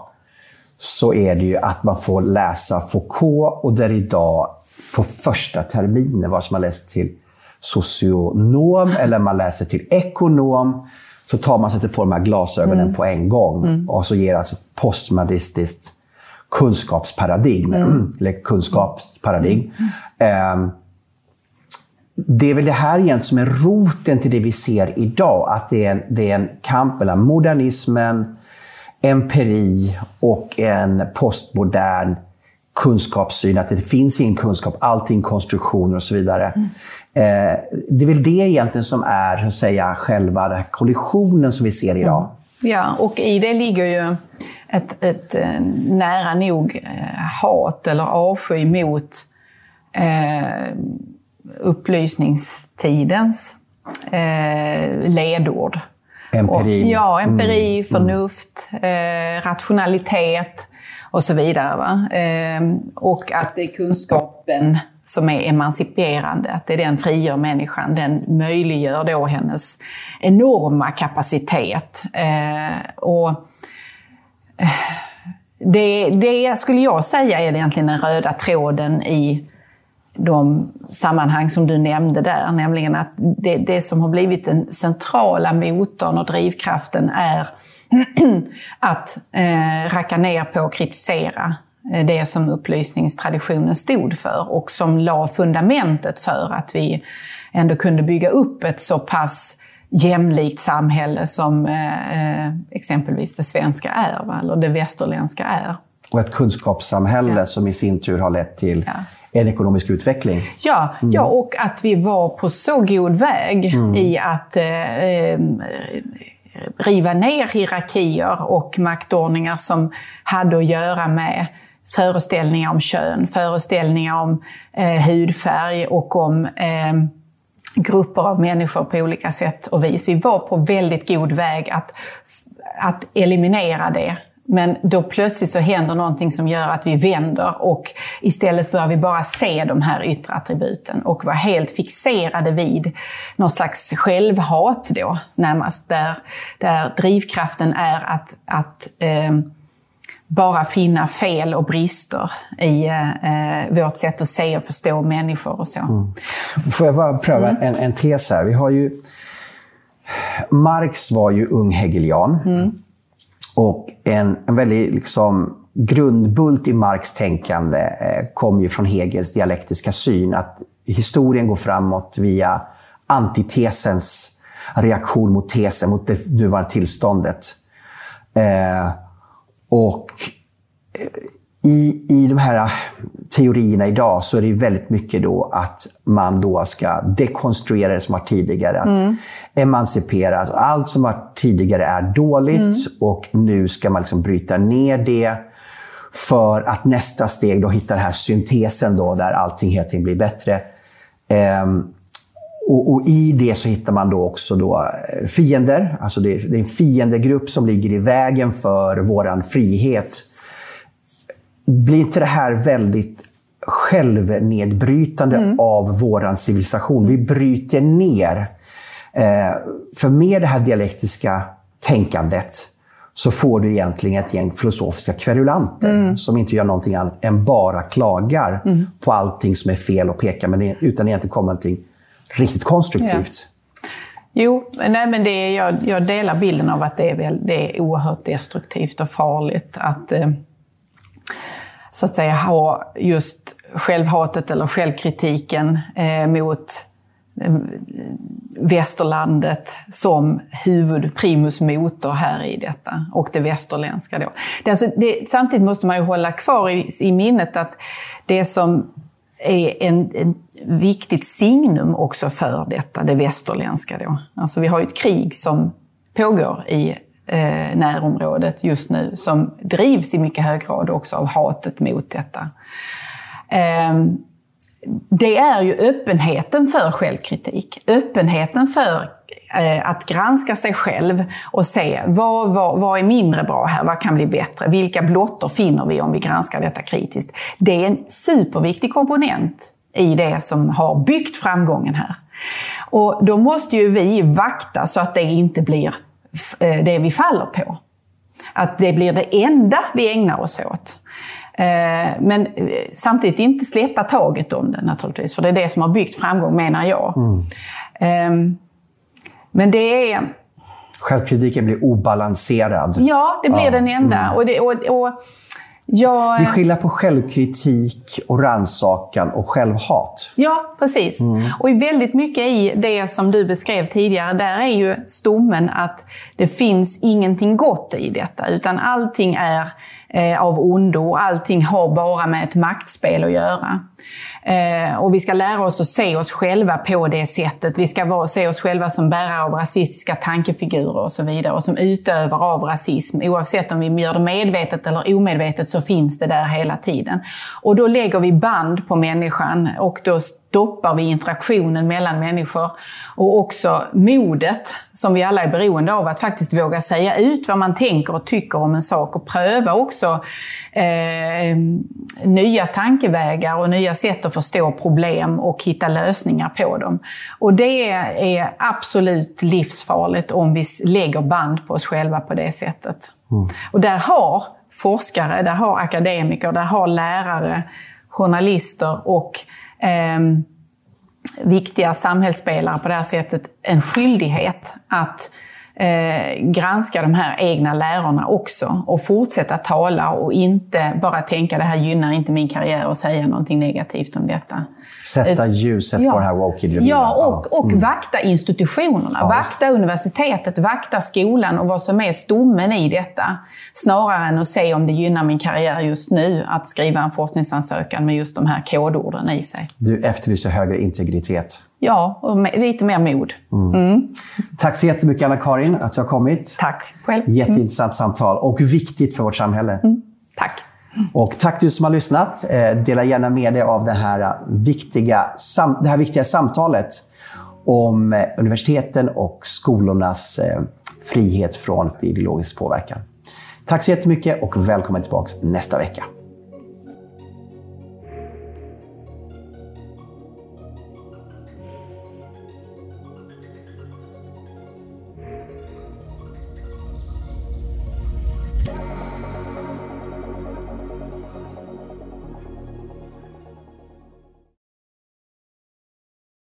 så är det ju att man får läsa Foucault och Derrida på första terminen, vare sig man läser till socionom eller man läser till ekonom, så tar man sätter på de här glasögonen mm. på en gång mm. och så ger alltså postmodernistiskt kunskapsparadigm, mm. (clears throat) eller kunskapsparadigm. Um, det är väl det här egentligen som är roten till det vi ser idag. Att det är en, det är en kamp mellan modernismen, empiri och en postmodern kunskapssyn, att det finns ingen kunskap, allting konstruktioner och så vidare. Mm. Eh, det är väl det egentligen som är så att säga, själva den här kollisionen som vi ser idag. Mm. Ja, och i det ligger ju ett, ett eh, nära nog eh, hat eller avsky mot eh, upplysningstidens eh, ledord. Empiri. Och, ja, empiri, mm. förnuft, eh, rationalitet och så vidare. Eh, och att det är kunskapen som är emanciperande, att det är den frigör människan. Den möjliggör då hennes enorma kapacitet. Eh, och eh, det, det skulle jag säga är egentligen den röda tråden i de sammanhang som du nämnde där, nämligen att det, det som har blivit den centrala motorn och drivkraften är (clears throat) att eh, racka ner på och kritisera eh, det som upplysningstraditionen stod för och som la fundamentet för att vi ändå kunde bygga upp ett så pass jämlikt samhälle som eh, eh exempelvis det svenska är, eller det västerländska är. Och ett kunskapssamhälle ja. som i sin tur har lett till ja en ekonomisk utveckling. Ja, mm. ja, och att vi var på så god väg mm. i att eh, eh, riva ner hierarkier och maktordningar som hade att göra med föreställningar om kön, föreställningar om eh, hudfärg och om eh, grupper av människor på olika sätt och vis. Vi var på väldigt god väg att, att eliminera det men då plötsligt så händer någonting som gör att vi vänder och istället börjar vi bara se de här yttre attributen och vara helt fixerade vid någon slags självhat då, närmast. Där, där drivkraften är att, att eh, bara finna fel och brister i eh, vårt sätt att se och förstå människor och så. Mm. Får jag bara pröva mm. en, en tes här? Vi har ju... Marx var ju ung hegelian. Mm. Och en, en väldigt liksom, grundbult i Marx tänkande eh, kom ju från Hegels dialektiska syn. Att historien går framåt via antitesens reaktion mot tesen, mot det nuvarande tillståndet. Eh, och eh, i, I de här teorierna idag så är det väldigt mycket då att man då ska dekonstruera det som var tidigare. Att mm. emancipera. Alltså allt som var tidigare är dåligt mm. och nu ska man liksom bryta ner det för att nästa steg då hitta den här syntesen då, där allting tiden blir bättre. Ehm, och, och, I det så hittar man då också då eh, fiender. Alltså det, det är en fiendegrupp som ligger i vägen för vår frihet blir inte det här väldigt självnedbrytande mm. av vår civilisation? Vi bryter ner. Eh, för med det här dialektiska tänkandet så får du egentligen ett gäng filosofiska kverulanter mm. som inte gör någonting annat än bara klagar mm. på allting som är fel och pekar det, utan egentligen kommer någonting riktigt konstruktivt. Ja. Jo, nej, men det är, jag, jag, delar bilden av att det är, väl, det är oerhört destruktivt och farligt att eh, så att säga ha just självhatet eller självkritiken eh, mot eh, västerlandet som huvud, primus motor här i detta, och det västerländska. Då. Det, alltså, det, samtidigt måste man ju hålla kvar i, i minnet att det som är en, en viktigt signum också för detta, det västerländska. Då. Alltså vi har ju ett krig som pågår i eh, närområdet just nu som drivs i mycket hög grad också av hatet mot detta. Eh, det är ju öppenheten för självkritik, öppenheten för eh, att granska sig själv och se vad, vad, vad är mindre bra här, vad kan bli bättre, vilka blottor finner vi om vi granskar detta kritiskt. Det är en superviktig komponent i det som har byggt framgången här. Och då måste ju vi vakta så att det inte blir det vi faller på. Att det blir det enda vi ägnar oss åt. Eh, men eh, samtidigt inte släppa taget om det naturligtvis, för det är det som har byggt framgång menar jag. Mm. Ehm, men det är... Självkritiken blir obalanserad. Ja, det blir ja. den enda. Mm. Och, det, och, och jag... Vi skiljer på självkritik och rannsakan och självhat. Ja, precis. Mm. Och väldigt mycket i det som du beskrev tidigare, där är ju stommen att det finns ingenting gott i detta, utan allting är eh, av ondo och allting har bara med ett maktspel att göra. Eh, och vi ska lära oss att se oss själva på det sättet. Vi ska vara, se oss själva som bärare av rasistiska tankefigurer och så vidare. Och som utövare av rasism. Oavsett om vi gör det medvetet eller omedvetet så finns det där hela tiden. Och då lägger vi band på människan och då stoppar vi interaktionen mellan människor. Och också modet, som vi alla är beroende av, att faktiskt våga säga ut vad man tänker och tycker om en sak och pröva också eh, nya tankevägar och nya sätt att förstå problem och hitta lösningar på dem. Och det är absolut livsfarligt om vi lägger band på oss själva på det sättet. Mm. Och där har forskare, där har akademiker, där har lärare, journalister och eh, viktiga samhällsspelare på det här sättet en skyldighet att eh, granska de här egna lärorna också och fortsätta tala och inte bara tänka det här gynnar inte min karriär och säga någonting negativt om detta. Sätta ljuset ja. på den här woke-ideologin. Ja, och, och mm. vakta institutionerna. Ja, vakta universitetet, vakta skolan och vad som är stommen i detta. Snarare än att se om det gynnar min karriär just nu att skriva en forskningsansökan med just de här kodorden i sig. Du efterlyser högre integritet. Ja, och lite mer mod. Mm. Mm. Tack så jättemycket Anna-Karin att du har kommit. Tack själv. Jätteintressant mm. samtal och viktigt för vårt samhälle. Mm. Tack. Och tack du som har lyssnat. Eh, dela gärna med dig av det här eh, viktiga, det här viktiga samtalet om eh, universiteten och skolornas frihet från ideologisk påverkan. Tack så jättemycket och välkommen tillbaka nästa vecka.